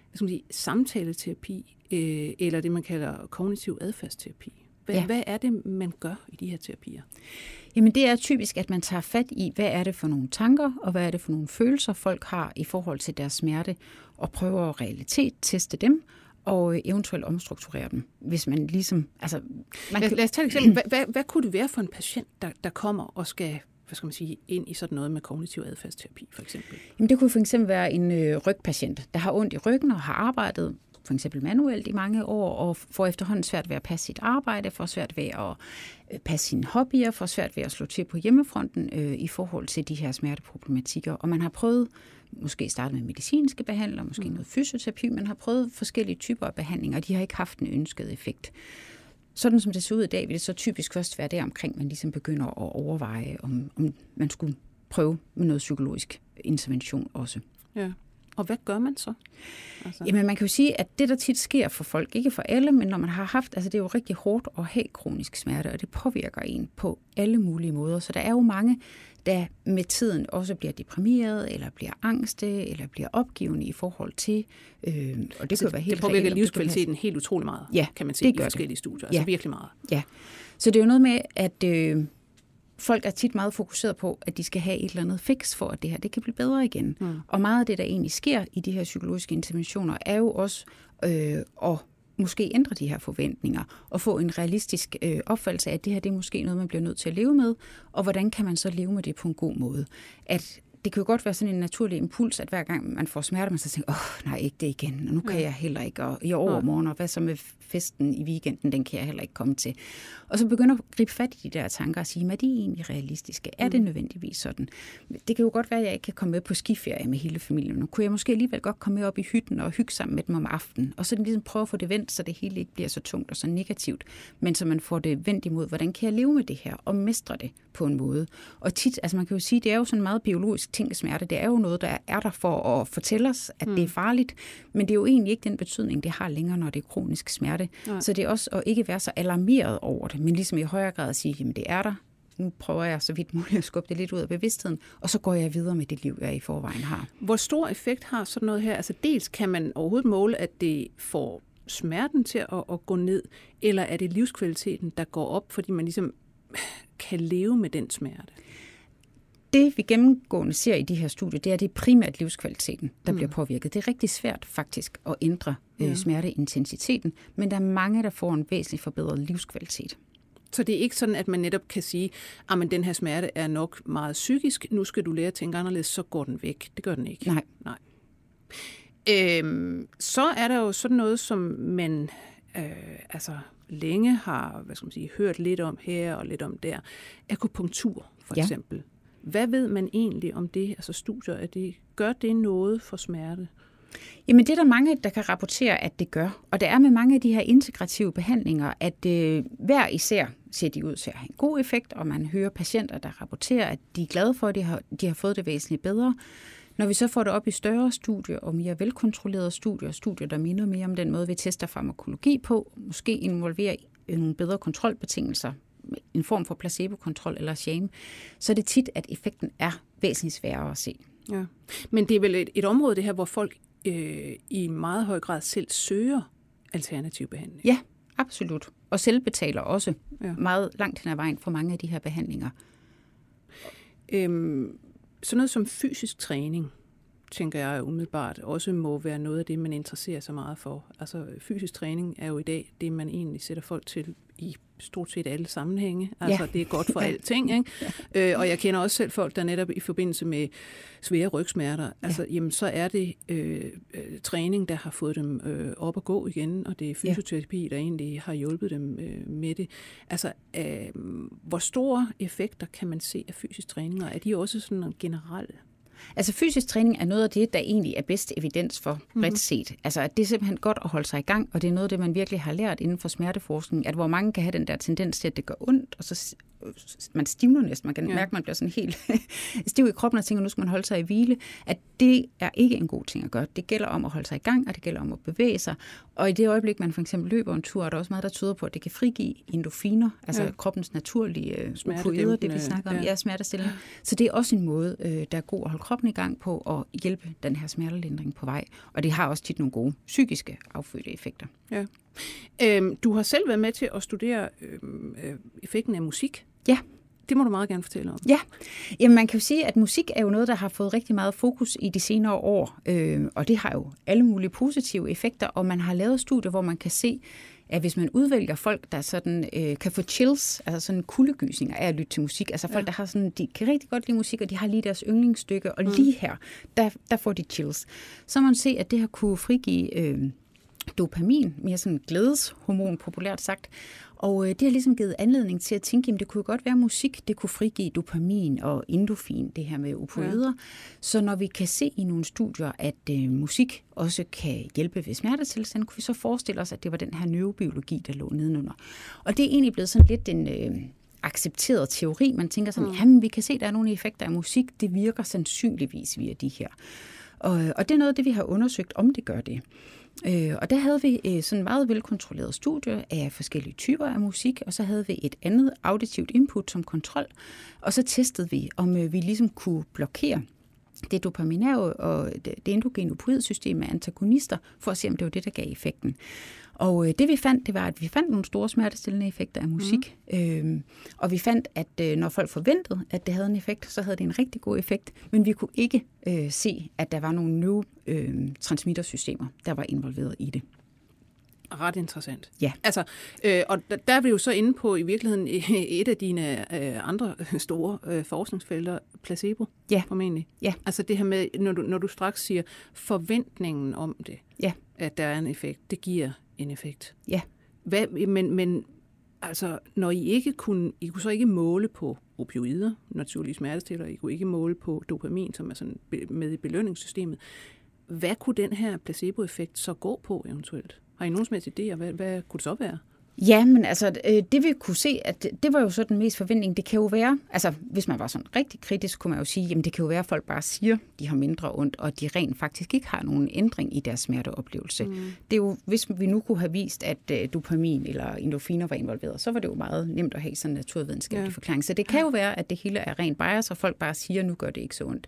hvad skal man sige, samtaleterapi, øh, eller det, man kalder kognitiv adfærdsterapi. Hvad, ja. hvad er det, man gør i de her terapier? Jamen det er typisk, at man tager fat i, hvad er det for nogle tanker, og hvad er det for nogle følelser, folk har i forhold til deres smerte, og prøver at realitet teste dem, og eventuelt omstrukturere dem, hvis man ligesom... Altså, man lad, kan... lad os tage et eksempel. Hvad, hvad, hvad kunne det være for en patient, der, der kommer og skal hvad skal man sige, ind i sådan noget med kognitiv adfærdsterapi, for eksempel? Jamen, det kunne for eksempel være en øh, rygpatient, der har ondt i ryggen og har arbejdet for eksempel manuelt i mange år, og får efterhånden svært ved at passe sit arbejde, får svært ved at øh, passe sine hobbyer, får svært ved at slå til på hjemmefronten øh, i forhold til de her smerteproblematikker. Og man har prøvet måske starte med medicinske behandlere, måske mm. noget fysioterapi, man har prøvet forskellige typer af behandlinger, og de har ikke haft en ønsket effekt. Sådan som det ser ud i dag, vil det så typisk først være der omkring, man ligesom begynder at overveje, om, om man skulle prøve med noget psykologisk intervention også. Ja. Og hvad gør man så? Altså. Jamen man kan jo sige, at det der tit sker for folk, ikke for alle, men når man har haft, altså det er jo rigtig hårdt at have kronisk smerte, og det påvirker en på alle mulige måder. Så der er jo mange, der med tiden også bliver deprimeret, eller bliver angste, eller bliver opgivende i forhold til, øh, og det altså, kan være helt Det påvirker livskvaliteten helt utrolig meget, ja, kan man sige, det i forskellige det. studier. Altså ja. virkelig meget. Ja, så det er jo noget med, at... Øh, folk er tit meget fokuseret på, at de skal have et eller andet fix for, at det her det kan blive bedre igen. Mm. Og meget af det, der egentlig sker i de her psykologiske interventioner, er jo også øh, at måske ændre de her forventninger og få en realistisk øh, opfattelse af, at det her det er måske noget, man bliver nødt til at leve med, og hvordan kan man så leve med det på en god måde. At det kan jo godt være sådan en naturlig impuls, at hver gang man får smerte, man så tænker, åh, oh, nej, ikke det igen, og nu kan jeg heller ikke, og i overmorgen, og hvad så med festen i weekenden, den kan jeg heller ikke komme til. Og så begynder at gribe fat i de der tanker og sige, er de egentlig realistiske? Er det mm. nødvendigvis sådan? Det kan jo godt være, at jeg ikke kan komme med på skiferie med hele familien. Nu kunne jeg måske alligevel godt komme med op i hytten og hygge sammen med dem om aftenen, og så ligesom prøve at få det vendt, så det hele ikke bliver så tungt og så negativt, men så man får det vendt imod, hvordan kan jeg leve med det her og mestre det på en måde. Og tit, altså man kan jo sige, det er jo sådan meget biologisk ting smerte. Det er jo noget, der er der for at fortælle os, at mm. det er mm. farligt, men det er jo egentlig ikke den betydning, det har længere, når det er kronisk smerte. Nej. Så det er også at ikke være så alarmeret over det, men ligesom i højere grad at sige, jamen det er der, nu prøver jeg så vidt muligt at skubbe det lidt ud af bevidstheden, og så går jeg videre med det liv, jeg i forvejen har. Hvor stor effekt har sådan noget her? Altså dels kan man overhovedet måle, at det får smerten til at, at gå ned, eller er det livskvaliteten, der går op, fordi man ligesom kan leve med den smerte? Det, vi gennemgående ser i de her studier, det er, det er primært livskvaliteten, der mm. bliver påvirket. Det er rigtig svært faktisk at ændre øh, smerteintensiteten, men der er mange, der får en væsentlig forbedret livskvalitet. Så det er ikke sådan, at man netop kan sige, at ah, den her smerte er nok meget psykisk, nu skal du lære at tænke anderledes, så går den væk. Det gør den ikke. Nej. Nej. Øhm, så er der jo sådan noget, som man øh, altså længe har hvad skal man sige, hørt lidt om her og lidt om der. Akupunktur, for ja. eksempel. Hvad ved man egentlig om det, altså studier, at det, gør det noget for smerte? Jamen det er der mange, der kan rapportere, at det gør. Og det er med mange af de her integrative behandlinger, at øh, hver især ser de ud til at have en god effekt, og man hører patienter, der rapporterer, at de er glade for, at de har, de har fået det væsentligt bedre. Når vi så får det op i større studier og mere velkontrollerede studier, studier, der minder mere om den måde, vi tester farmakologi på, måske involverer nogle bedre kontrolbetingelser, en form for placebokontrol eller shame, så er det tit, at effekten er væsentligt sværere at se. Ja. Men det er vel et, et område, det her, hvor folk øh, i meget høj grad selv søger alternativ behandling? Ja, absolut. Og selv betaler også ja. meget langt hen ad vejen for mange af de her behandlinger. Øhm, sådan noget som fysisk træning, tænker jeg umiddelbart, også må være noget af det, man interesserer sig meget for. Altså fysisk træning er jo i dag det, man egentlig sætter folk til i stort set alle sammenhænge. Altså, ja. det er godt for alting. Ikke? ja. øh, og jeg kender også selv folk, der netop i forbindelse med svære rygsmerter, altså, ja. jamen, så er det øh, øh, træning, der har fået dem øh, op at gå igen, og det er fysioterapi, ja. der egentlig har hjulpet dem øh, med det. Altså, øh, hvor store effekter kan man se af fysisk træning, og er de også sådan generelle? Altså fysisk træning er noget af det, der egentlig er bedst evidens for bredt mm-hmm. set. Altså at det er simpelthen godt at holde sig i gang, og det er noget af det, man virkelig har lært inden for smerteforskning, at hvor mange kan have den der tendens til, at det gør ondt, og så man stivner næsten, man kan ja. mærke, at man bliver sådan helt stiv i kroppen og tænker, nu skal man holde sig i hvile, at det er ikke en god ting at gøre. Det gælder om at holde sig i gang, og det gælder om at bevæge sig. Og i det øjeblik, man for eksempel løber en tur, er der også meget, der tyder på, at det kan frigive endofiner, altså ja. kroppens naturlige øh, opioider, det vi snakker om, ja, ja smertestillende. Så det er også en måde, øh, der er god at holde kroppen i gang på og hjælpe den her smertelindring på vej. Og det har også tit nogle gode psykiske affødte effekter. Ja. Øhm, du har selv været med til at studere øhm, øh, effekten af musik. Ja. Det må du meget gerne fortælle om. Ja, Jamen, man kan jo sige, at musik er jo noget, der har fået rigtig meget fokus i de senere år, øh, og det har jo alle mulige positive effekter, og man har lavet studier, hvor man kan se, at hvis man udvælger folk, der sådan, øh, kan få chills, altså sådan kuldegysninger af at lytte til musik, altså folk, ja. der har sådan, de kan rigtig godt lide musik, og de har lige deres yndlingsstykke, og mm. lige her, der, der får de chills. Så man se, at det har kunne frigive øh, dopamin, mere sådan glædeshormon populært sagt, og øh, det har ligesom givet anledning til at tænke, at det kunne godt være musik, det kunne frigive dopamin og endofin, det her med opioider. Ja. Så når vi kan se i nogle studier, at øh, musik også kan hjælpe ved smertetilstand, kunne vi så forestille os, at det var den her neurobiologi, der lå nedenunder. Og det er egentlig blevet sådan lidt en... Øh, accepteret teori. Man tænker sådan, mm. jamen vi kan se, der er nogle effekter af musik, det virker sandsynligvis via de her. Og, og det er noget af det, vi har undersøgt, om det gør det. Øh, og der havde vi øh, sådan meget velkontrolleret studie af forskellige typer af musik, og så havde vi et andet auditivt input som kontrol, og så testede vi, om øh, vi ligesom kunne blokere det dopaminære og det endogene opioidsystem med antagonister, for at se, om det var det, der gav effekten. Og øh, det vi fandt, det var, at vi fandt nogle store smertestillende effekter af musik. Mm. Øhm, og vi fandt, at øh, når folk forventede, at det havde en effekt, så havde det en rigtig god effekt. Men vi kunne ikke øh, se, at der var nogle neurotransmittersystemer, øh, der var involveret i det. Ret interessant. Ja. Altså, øh, og der, der er vi jo så inde på i virkeligheden et af dine øh, andre store øh, forskningsfelter, placebo, ja. formentlig. Ja. Altså det her med, når du, når du straks siger forventningen om det, ja. at der er en effekt, det giver en effekt. Ja. Hvad, men, men altså, når I ikke kunne, I kunne så ikke måle på opioider, naturlige smertestiller, I kunne ikke måle på dopamin, som er sådan med i belønningssystemet, hvad kunne den her placeboeffekt så gå på eventuelt? Har I nogen som helst idéer? Hvad, hvad kunne det så være? Ja, men altså, øh, det vi kunne se, at det var jo så den mest forventning. Det kan jo være, altså hvis man var sådan rigtig kritisk, kunne man jo sige, jamen det kan jo være, at folk bare siger, de har mindre ondt, og de rent faktisk ikke har nogen ændring i deres smerteoplevelse. Mm. Det er jo, hvis vi nu kunne have vist, at øh, dopamin eller endorfiner var involveret, så var det jo meget nemt at have sådan en naturvidenskabelig ja. forklaring. Så det kan jo være, at det hele er rent bias, og folk bare siger, nu gør det ikke så ondt.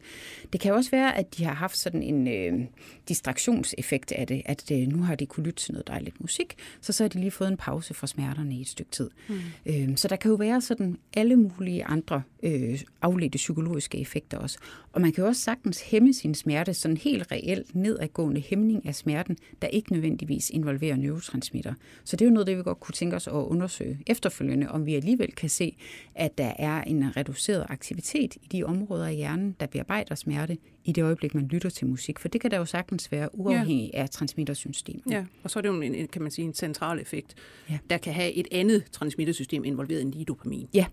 Det kan også være, at de har haft sådan en øh, distraktionseffekt af det, at øh, nu har de kunne lytte til noget dejligt musik, så så har de lige fået en pause for smerterne i et stykke tid. Mm. Øh, så der kan jo være sådan alle mulige andre øh, afledte psykologiske effekter også. Og man kan jo også sagtens hæmme sin smerte, sådan helt reelt nedadgående hæmning af smerten, der ikke nødvendigvis involverer neurotransmitter. Så det er jo noget, det vi godt kunne tænke os at undersøge efterfølgende, om vi alligevel kan se, at der er en reduceret aktivitet i de områder af hjernen, der bearbejder smerte, i det øjeblik, man lytter til musik. For det kan der jo sagtens være uafhængig ja. af transmittersystemet. Ja, og så er det jo en, kan man sige, en central effekt, ja. der kan have et andet transmittersystem involveret end lige dopamin. Ja.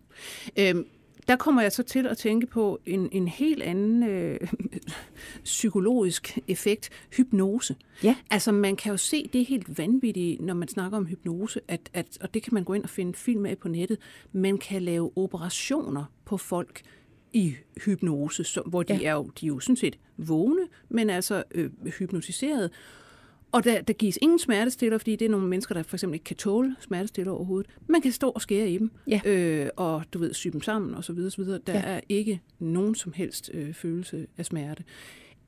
Øhm, der kommer jeg så til at tænke på en, en helt anden øh, psykologisk effekt, hypnose. Ja. Altså man kan jo se det helt vanvittige, når man snakker om hypnose, at, at, og det kan man gå ind og finde film af på nettet, man kan lave operationer på folk i hypnose, så, hvor de, ja. er jo, de er jo sådan set vågne, men altså øh, hypnotiseret. Og der, der gives ingen smertestiller, fordi det er nogle mennesker, der for eksempel ikke kan tåle smertestiller overhovedet. Man kan stå og skære i dem, Ja. øh, og du ved, sy dem sammen og så videre, så videre. Der Ja. er ikke nogen som helst øh, følelse af smerte.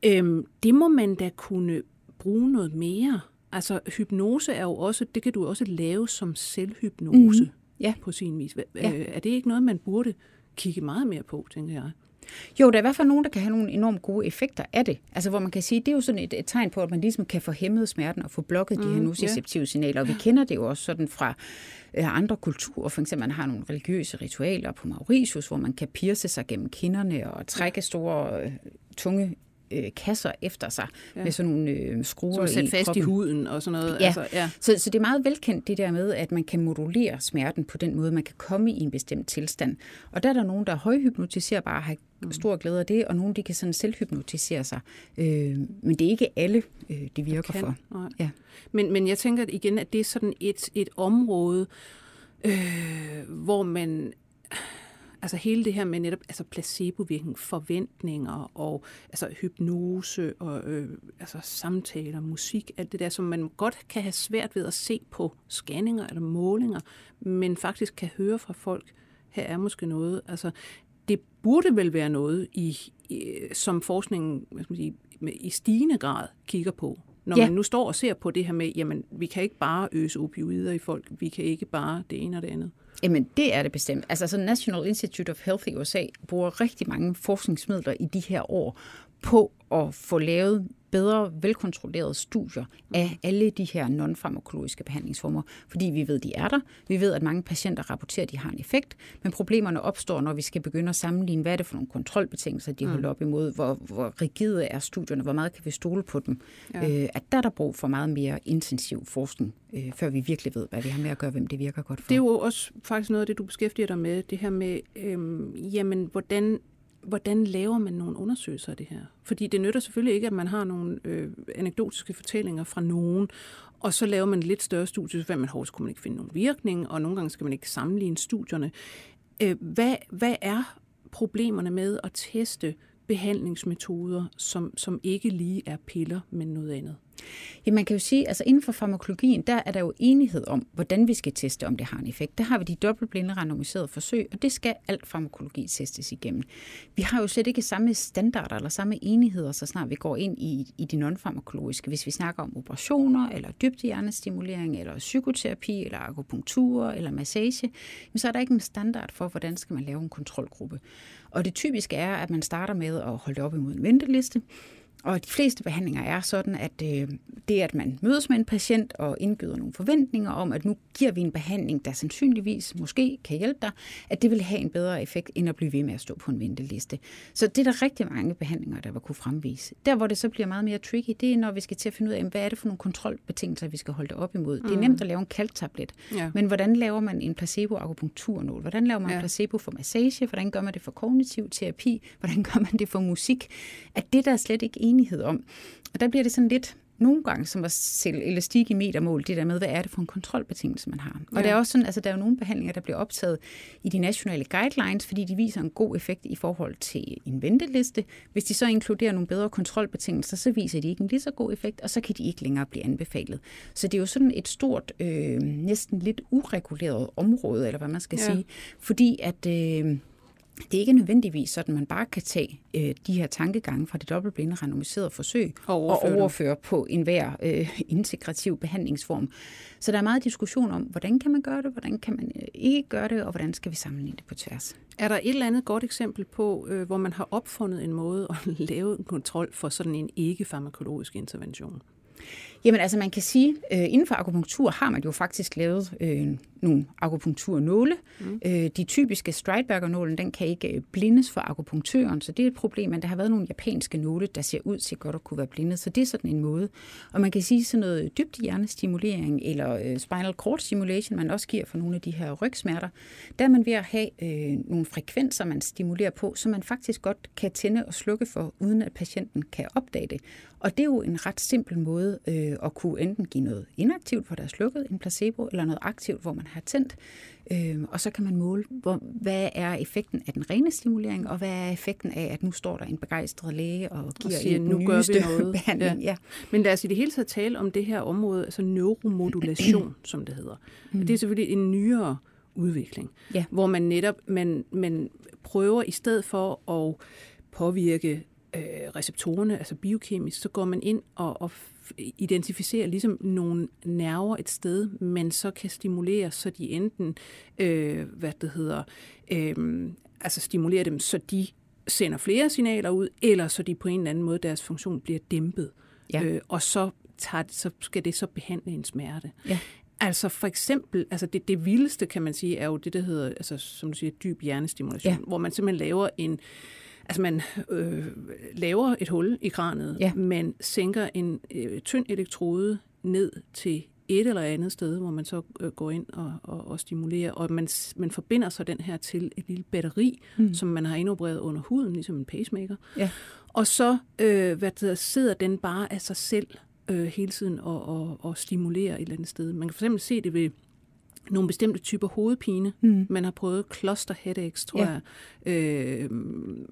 Øhm, det må man da kunne bruge noget mere. Altså, hypnose er jo også, det kan du også lave som selvhypnose Mhm. Ja. på sin vis. Hva- Ja. Øh, er det ikke noget, man burde kigge meget mere på, tænker jeg? Jo, der er i hvert fald nogen, der kan have nogle enormt gode effekter af det. Altså, hvor man kan sige, det er jo sådan et, et tegn på, at man ligesom kan få hæmmet smerten og få blokket mm, de her nociceptive signaler. Og vi kender det jo også sådan fra øh, andre kulturer. For eksempel, man har nogle religiøse ritualer på Mauritius, hvor man kan pierce sig gennem kinderne og trække store, øh, tunge øh, kasser efter sig ja. med sådan nogle øh, skruer sætte fast i kroppen. huden og sådan noget. Ja. Altså, ja. Så, så det er meget velkendt det der med, at man kan modulere smerten på den måde, man kan komme i en bestemt tilstand. Og der er der nogen, der er højhypnotiserbare og har stor glæde af det, og nogen, de kan sådan selvhypnotisere sig. Øh, men det er ikke alle, øh, det virker kan. for. Nej. Ja. Men, men jeg tænker igen, at det er sådan et, et område, øh, hvor man... Altså hele det her med netop altså placebovirkning, forventninger og altså hypnose og øh, altså samtaler, musik, alt det der, som man godt kan have svært ved at se på scanninger eller målinger, men faktisk kan høre fra folk, her er måske noget. Altså det burde vel være noget, i, i, som forskningen hvad skal man sige, i stigende grad kigger på. Når ja. man nu står og ser på det her med, jamen, vi kan ikke bare øse opioider i folk, vi kan ikke bare det ene og det andet. Jamen, det er det bestemt. Altså, så National Institute of Health i USA bruger rigtig mange forskningsmidler i de her år på at få lavet bedre velkontrollerede studier af alle de her non-farmakologiske behandlingsformer, fordi vi ved, de er der. Vi ved, at mange patienter rapporterer, at de har en effekt, men problemerne opstår, når vi skal begynde at sammenligne, hvad er det for nogle kontrolbetingelser, de holder op imod, hvor, hvor rigide er studierne, hvor meget kan vi stole på dem. Ja. Øh, at der er der brug for meget mere intensiv forskning, øh, før vi virkelig ved, hvad vi har med at gøre, hvem det virker godt for. Det er jo også faktisk noget af det, du beskæftiger dig med, det her med, øhm, jamen, hvordan, hvordan laver man nogle undersøgelser af det her? Fordi det nytter selvfølgelig ikke, at man har nogle øh, anekdotiske fortællinger fra nogen, og så laver man et lidt større studie, så man hårdt, kunne man ikke finde nogen virkning, og nogle gange skal man ikke sammenligne studierne. Øh, hvad, hvad er problemerne med at teste behandlingsmetoder, som, som ikke lige er piller, men noget andet? Ja, man kan jo sige, altså inden for farmakologien, der er der jo enighed om, hvordan vi skal teste, om det har en effekt. Der har vi de dobbeltblinde randomiserede forsøg, og det skal alt farmakologi testes igennem. Vi har jo slet ikke samme standarder eller samme enigheder, så snart vi går ind i, i de non-farmakologiske. Hvis vi snakker om operationer, eller dybdehjernestimulering, eller psykoterapi, eller akupunktur, eller massage, så er der ikke en standard for, hvordan skal man lave en kontrolgruppe. Og det typiske er, at man starter med at holde det op imod en venteliste, og de fleste behandlinger er sådan, at øh, det, at man mødes med en patient og indgyder nogle forventninger om, at nu giver vi en behandling, der sandsynligvis måske kan hjælpe dig, at det vil have en bedre effekt, end at blive ved med at stå på en venteliste. Så det er der rigtig mange behandlinger, der vil kunne fremvise. Der, hvor det så bliver meget mere tricky, det er, når vi skal til at finde ud af, hvad er det for nogle kontrolbetingelser, vi skal holde det op imod. Mm. Det er nemt at lave en kalktablet, Ja. men hvordan laver man en placebo-akupunkturnål? Hvordan laver man Ja. placebo for massage? Hvordan gør man det for kognitiv terapi? Hvordan gør man det for musik? At det der er slet ikke enighed om. Og der bliver det sådan lidt nogle gange som at sælge elastik i metermål, det der med, hvad er det for en kontrolbetingelse, man har. Og Ja. der er også sådan, altså der er jo nogle behandlinger, der bliver optaget i de nationale guidelines, fordi de viser en god effekt i forhold til en venteliste. Hvis de så inkluderer nogle bedre kontrolbetingelser, så viser de ikke en lige så god effekt, og så kan de ikke længere blive anbefalet. Så det er jo sådan et stort, øh, næsten lidt ureguleret område, eller hvad man skal Ja. sige, fordi at... Øh, det er ikke nødvendigvis sådan, at man bare kan tage øh, de her tankegange fra det dobbeltblinde randomiserede forsøg Og og overføre dem. overføre på enhver øh, integrativ behandlingsform. Så der er meget diskussion om, hvordan kan man gøre det, hvordan kan man øh, ikke gøre det, og hvordan skal vi sammenligne det på tværs. Er der et eller andet godt eksempel på, øh, hvor man har opfundet en måde at lave en kontrol for sådan en ikke-farmakologisk intervention? Jamen altså man kan sige, øh, inden for akupunktur har man jo faktisk lavet øh, nogle akupunkturnåle. Mm. Øh, de typiske Streitberger-nålen, den kan ikke øh, blindes for akupunktøren, så det er et problem, men der har været nogle japanske nåle, der ser ud til godt at kunne være blindet, så det er sådan en måde. Og man kan sige sådan noget dybt hjernestimulering eller øh, spinal cord stimulation, man også giver for nogle af de her rygsmerter, der er man ved at have øh, nogle frekvenser, man stimulerer på, så man faktisk godt kan tænde og slukke for, uden at patienten kan opdage det. Og det er jo en ret simpel måde øh, at kunne enten give noget inaktivt, hvor der er slukket, en placebo, eller noget aktivt, hvor man har tændt. Øh, og så kan man måle, hvor, hvad er effekten af den rene stimulering, og hvad er effekten af, at nu står der en begejstret læge og giver og siger, en nu gør vi noget. behandling. Ja. Ja. Men lad os i det hele taget tale om det her område, altså neuromodulation, som det hedder. Mm. Det er selvfølgelig en nyere udvikling, ja. hvor man netop man, man prøver i stedet for at påvirke øh, receptorerne, altså biokemisk, så går man ind og, og identificerer ligesom nogle nerver et sted, men så kan stimulere, så de enten, øh, hvad det hedder, øh, altså stimulere dem, så de sender flere signaler ud, eller så de på en eller anden måde, deres funktion bliver dæmpet. Ja. Øh, og så, tager, så skal det så behandle en smerte. Ja. Altså for eksempel, altså det, det vildeste kan man sige, er jo det, der hedder, altså, som du siger, dyb hjernestimulation, ja. hvor man simpelthen laver en, Altså man øh, laver et hul i kranet, ja. man sænker en øh, tynd elektrode ned til et eller andet sted, hvor man så øh, går ind og, og, og stimulerer, og man, man forbinder så den her til et lille batteri, mm. som man har indopereret under huden, ligesom en pacemaker. Ja. Og så øh, hvad der, sidder den bare af sig selv øh, hele tiden og, og, og stimulerer et eller andet sted. Man kan for eksempel se det ved nogle bestemte typer hovedpine. Mm. Man har prøvet cluster headaches, tror ja. jeg, øh,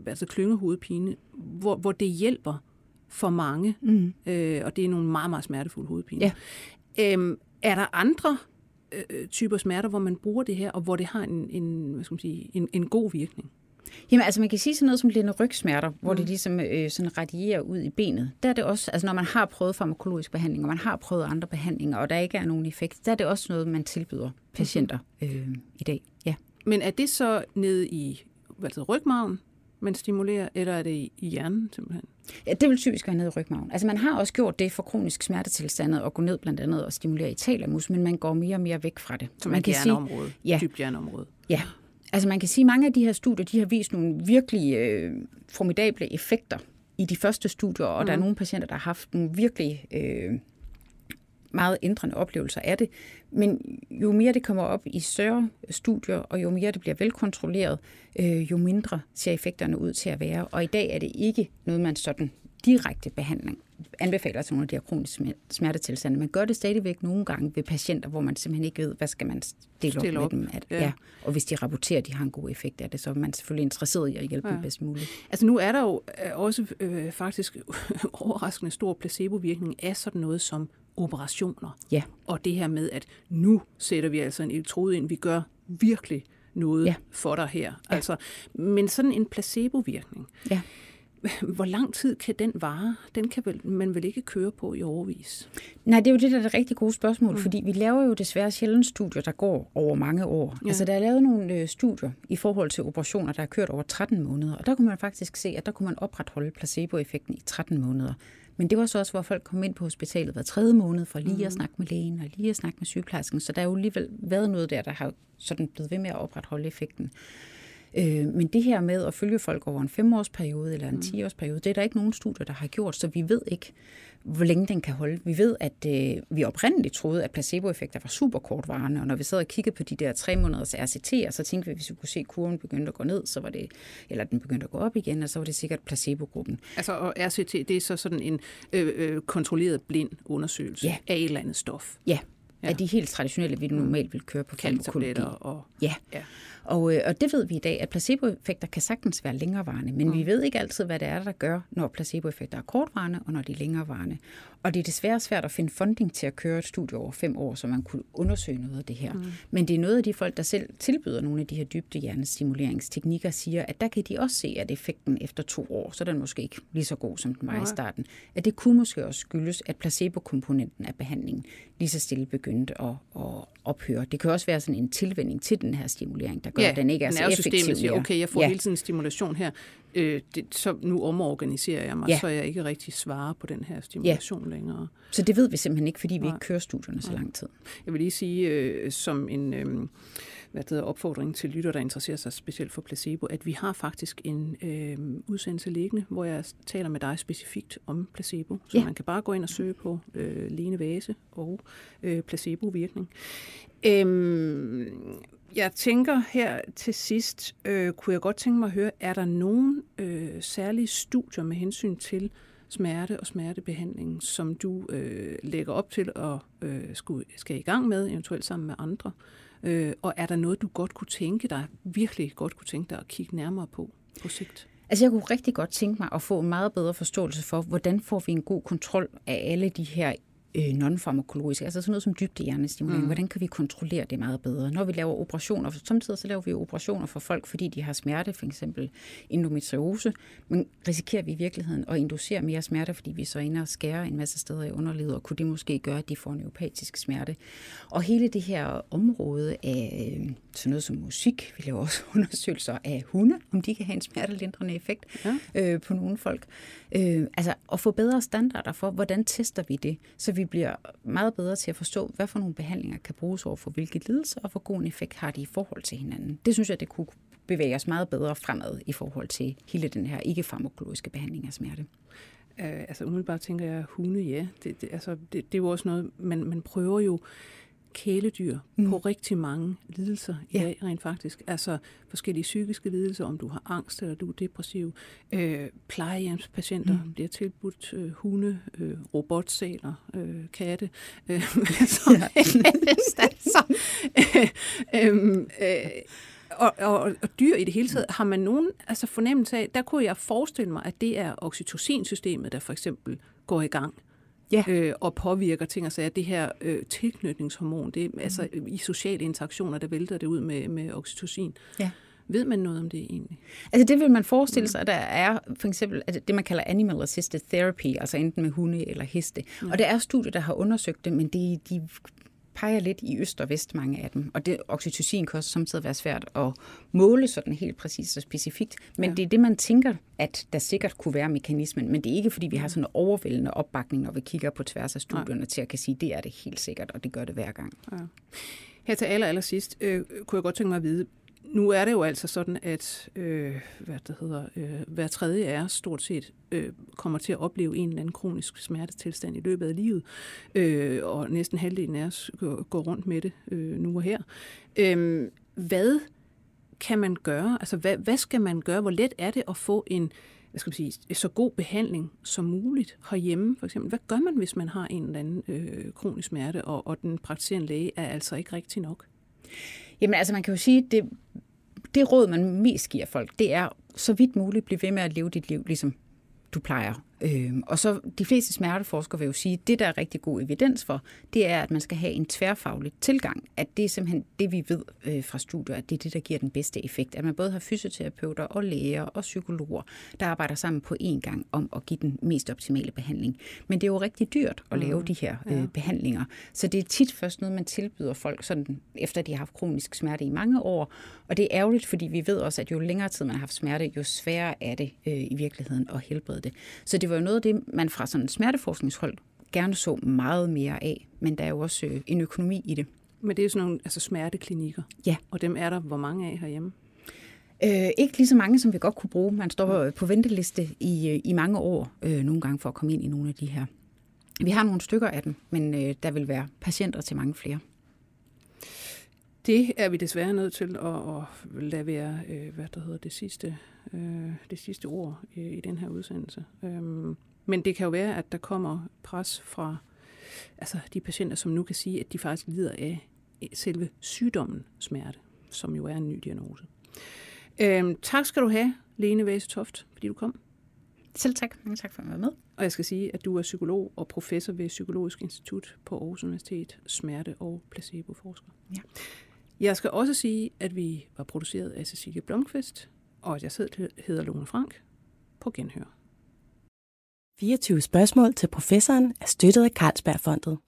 altså klyngehovedpine, hvor, hvor det hjælper for mange, mm. øh, og det er nogle meget, meget smertefulde hovedpine. Ja. Øh, er der andre øh, typer smerter, hvor man bruger det her, og hvor det har en, en, hvad skal man sige, en, en god virkning? Jamen altså man kan sige sådan noget som linde rygsmerter, hvor mm. det ligesom øh, sådan radierer ud i benet. Der er det også, altså når man har prøvet farmakologisk behandling, og man har prøvet andre behandlinger, og der ikke er nogen effekt, der er det også noget, man tilbyder patienter øh, i dag. Ja. Men er det så nede i det, rygmagen, man stimulerer, eller er det i hjernen simpelthen? Ja, det vil typisk være nede i rygmagen. Altså man har også gjort det for kronisk smertetilstandet og gå ned blandt andet og stimulere i talamus, men man går mere og mere væk fra det. Som man kan sige, ja, dybt hjerneområde. Ja, Altså man kan sige, at mange af de her studier, de har vist nogle virkelig øh, formidable effekter i de første studier, og mm. der er mm. nogle patienter, der har haft nogle virkelig øh, meget ændrende oplevelser af det. Men jo mere det kommer op i større studier, og jo mere det bliver velkontrolleret, øh, jo mindre ser effekterne ud til at være. Og i dag er det ikke noget, man sådan direkte behandling anbefaler til nogle af de her kroniske smertetilstande. Man gør det stadigvæk nogle gange ved patienter, hvor man simpelthen ikke ved, hvad skal man stille, stille op, op med dem. At, ja. Ja. Og hvis de rapporterer, at de har en god effekt af det, så er man selvfølgelig interesseret i at hjælpe ja. dem bedst muligt. Altså nu er der jo øh, også øh, faktisk overraskende stor placebovirkning af sådan noget som operationer. Ja. Og det her med, at nu sætter vi altså en elektrode ind, vi gør virkelig noget ja. for dig her. Ja. Altså, men sådan en placebovirkning. Ja hvor lang tid kan den vare? Den kan vel, man vel ikke køre på i overvis? Nej, det er jo det, der er det rigtig gode spørgsmål, mm. fordi vi laver jo desværre sjældent studier, der går over mange år. Ja. Altså, der er lavet nogle øh, studier i forhold til operationer, der har kørt over 13 måneder, og der kunne man faktisk se, at der kunne man opretholde placeboeffekten i 13 måneder. Men det var så også, hvor folk kom ind på hospitalet hver tredje måned for lige mm. at snakke med lægen og lige at snakke med sygeplejersken. Så der er jo alligevel været noget der, der har sådan blevet ved med at opretholde effekten. Øh, men det her med at følge folk over en femårsperiode eller en 10-årsperiode, mm. det er der ikke nogen studier, der har gjort, så vi ved ikke, hvor længe den kan holde. Vi ved, at øh, vi oprindeligt troede, at placeboeffekter var super kortvarende, og når vi sad og kiggede på de der tre måneders RCT'er, så tænkte vi, at hvis vi kunne se, at kurven begyndte at gå ned, så var det, eller den begyndte at gå op igen, og så var det sikkert placebo-gruppen. Altså, og RCT, det er så sådan en øh, øh, kontrolleret blind undersøgelse ja. af et eller andet stof? Ja, ja. af de helt traditionelle, vi normalt vil køre på farmakologi. og... Ja. ja. Og, øh, og det ved vi i dag, at placeboeffekter kan sagtens være længerevarende, men mm. vi ved ikke altid, hvad det er, der gør, når placeboeffekter er kortvarende og når de er længerevarende. Og det er desværre svært at finde funding til at køre et studie over fem år, så man kunne undersøge noget af det her. Mm. Men det er noget af de folk, der selv tilbyder nogle af de her dybde hjernestimuleringsteknikker, siger, at der kan de også se, at effekten efter to år, så er den måske ikke lige så god, som den var i starten. At det kunne måske også skyldes, at placebokomponenten af behandlingen lige så stille begyndte at, at ophøre. Det kan også være sådan en tilvænding til den her stimulering, der gør, ja, at den ikke er så effektiv. Systemet siger, okay, jeg får ja. hele tiden stimulation her. øh, det, så nu omorganiserer jeg mig, ja. så jeg ikke rigtig svarer på den her stimulation ja. længere. Så det ved vi simpelthen ikke, fordi vi Nej. ikke kører studierne så lang tid. Jeg vil lige sige, øh, som en øh, hvad hedder, opfordring til lytter, der interesserer sig specielt for placebo, at vi har faktisk en øh, udsendelse liggende, hvor jeg taler med dig specifikt om placebo. Så Ja. ja. man kan bare gå ind og søge på øh, Lene Vase og øh, placebo-virkning. Øhm, jeg tænker her til sidst, øh, kunne jeg godt tænke mig at høre, er der nogen øh, særlige studier med hensyn til smerte og smertebehandling, som du øh, lægger op til at øh, skulle, skal i gang med, eventuelt sammen med andre? Øh, Øh, og er der noget, du godt kunne tænke dig, virkelig godt kunne tænke dig at kigge nærmere på på sigt? Altså jeg kunne rigtig godt tænke mig at få en meget bedre forståelse for, hvordan får vi en god kontrol af alle de her øh, non-farmakologiske, altså sådan noget som dybdehjernestimulering. Mm. Hvordan kan vi kontrollere det meget bedre? Når vi laver operationer, for samtidig så laver vi operationer for folk, fordi de har smerte, for eksempel endometriose, men risikerer vi i virkeligheden at inducere mere smerte, fordi vi så ender og skærer en masse steder i underlivet, og kunne det måske gøre, at de får neuropatisk smerte. Og hele det her område af øh, sådan noget som musik, vi laver også undersøgelser af hunde, om de kan have en smertelindrende effekt Ja. øh, på nogle folk. Øh, altså at få bedre standarder for, hvordan tester vi det, så vi bliver meget bedre til at forstå, hvad for nogle behandlinger kan bruges over for hvilke lidelser, og hvor god en effekt har de i forhold til hinanden. Det synes jeg, det kunne bevæge os meget bedre fremad i forhold til hele den her ikke-farmakologiske behandling af smerte. Øh, altså umiddelbart tænker jeg, hunde, ja. Det, det, altså, det, det er jo også noget, man, man prøver jo kæledyr mm. på rigtig mange lidelser i Ja. dag, rent faktisk. Altså forskellige psykiske lidelser, om du har angst eller du er depressiv. Øh, plejehjemspatienter mm. bliver tilbudt øh, hunde, øh, robotsæler, øh, katte. Øh, som altså, øh, øh, øh, og, og, og dyr i det hele taget, har man nogen altså fornemmelse af, der kunne jeg forestille mig, at det er oxytocinsystemet, der for eksempel går i gang Ja. øh, og påvirker ting og sager. Det her øh, tilknytningshormon, det Mm. altså i sociale interaktioner, der vælter det ud med, med oxytocin. Ja. Ved man noget om det egentlig? Altså det vil man forestille sig, at der er for eksempel altså det, man kalder animal assisted therapy, altså enten med hunde eller heste. Ja. Og der er studier, der har undersøgt det, men de, de peger lidt i øst og vest, mange af dem. Og det oxytocin kan også samtidig være svært at måle sådan helt præcist og specifikt. Men ja. det er det, man tænker, at der sikkert kunne være mekanismen. Men det er ikke, fordi vi har sådan en overvældende opbakning, når vi kigger på tværs af studierne, Nej. til at kan sige, det er det helt sikkert, og det gør det hver gang. Ja. Her til aller, aller sidst, øh, kunne jeg godt tænke mig at vide, nu er det jo altså sådan, at øh, hvad det hedder, øh, hver tredje er stort set øh, kommer til at opleve en eller anden kronisk smertetilstand i løbet af livet, øh, og næsten halvdelen af os går, rundt med det øh, nu og her. Øh, hvad kan man gøre? Altså, hvad, hvad skal man gøre? Hvor let er det at få en hvad skal man sige, så god behandling som muligt herhjemme? For eksempel, hvad gør man, hvis man har en eller anden øh, kronisk smerte, og, og den praktiserende læge er altså ikke rigtig nok? Jamen altså, man kan jo sige, det, det råd, man mest giver folk, det er så vidt muligt blive ved med at leve dit liv, ligesom du plejer. Øhm, og så de fleste smerteforskere vil jo sige, at det, der er rigtig god evidens for, det er, at man skal have en tværfaglig tilgang. At det er simpelthen det, vi ved øh, fra studier, at det er det, der giver den bedste effekt. At man både har fysioterapeuter og læger og psykologer, der arbejder sammen på én gang om at give den mest optimale behandling. Men det er jo rigtig dyrt at lave de her øh, behandlinger. Så det er tit først noget, man tilbyder folk, sådan, efter de har haft kronisk smerte i mange år. Og det er ærgerligt, fordi vi ved også, at jo længere tid man har haft smerte, jo sværere er det øh, i virkeligheden at helbrede det. Så det var jo noget af det, man fra sådan en smerteforskningshold gerne så meget mere af. Men der er jo også øh, en økonomi i det. Men det er jo sådan nogle altså smerteklinikker, Ja. og dem er der hvor mange af herhjemme? Øh, ikke lige så mange, som vi godt kunne bruge. Man står på venteliste i, øh, i mange år øh, nogle gange for at komme ind i nogle af de her. Vi har nogle stykker af dem, men øh, der vil være patienter til mange flere. Det er vi desværre nødt til at, at lade være, øh, hvad der hedder det sidste, øh, det sidste ord i, i den her udsendelse. Øhm, men det kan jo være, at der kommer pres fra altså de patienter, som nu kan sige, at de faktisk lider af selve sygdommen smerte, som jo er en ny diagnose. Øhm, tak skal du have, Lene Væse Toft, fordi du kom. Selv tak. Mange tak for at være med. Og jeg skal sige, at du er psykolog og professor ved Psykologisk Institut på Aarhus Universitet, smerte- og placeboforsker. Ja. Jeg skal også sige, at vi var produceret af Cecilie Blomqvist, og at jeg selv hedder Lone Frank på Genhør. 24 spørgsmål til professoren er støttet af Carlsbergfondet.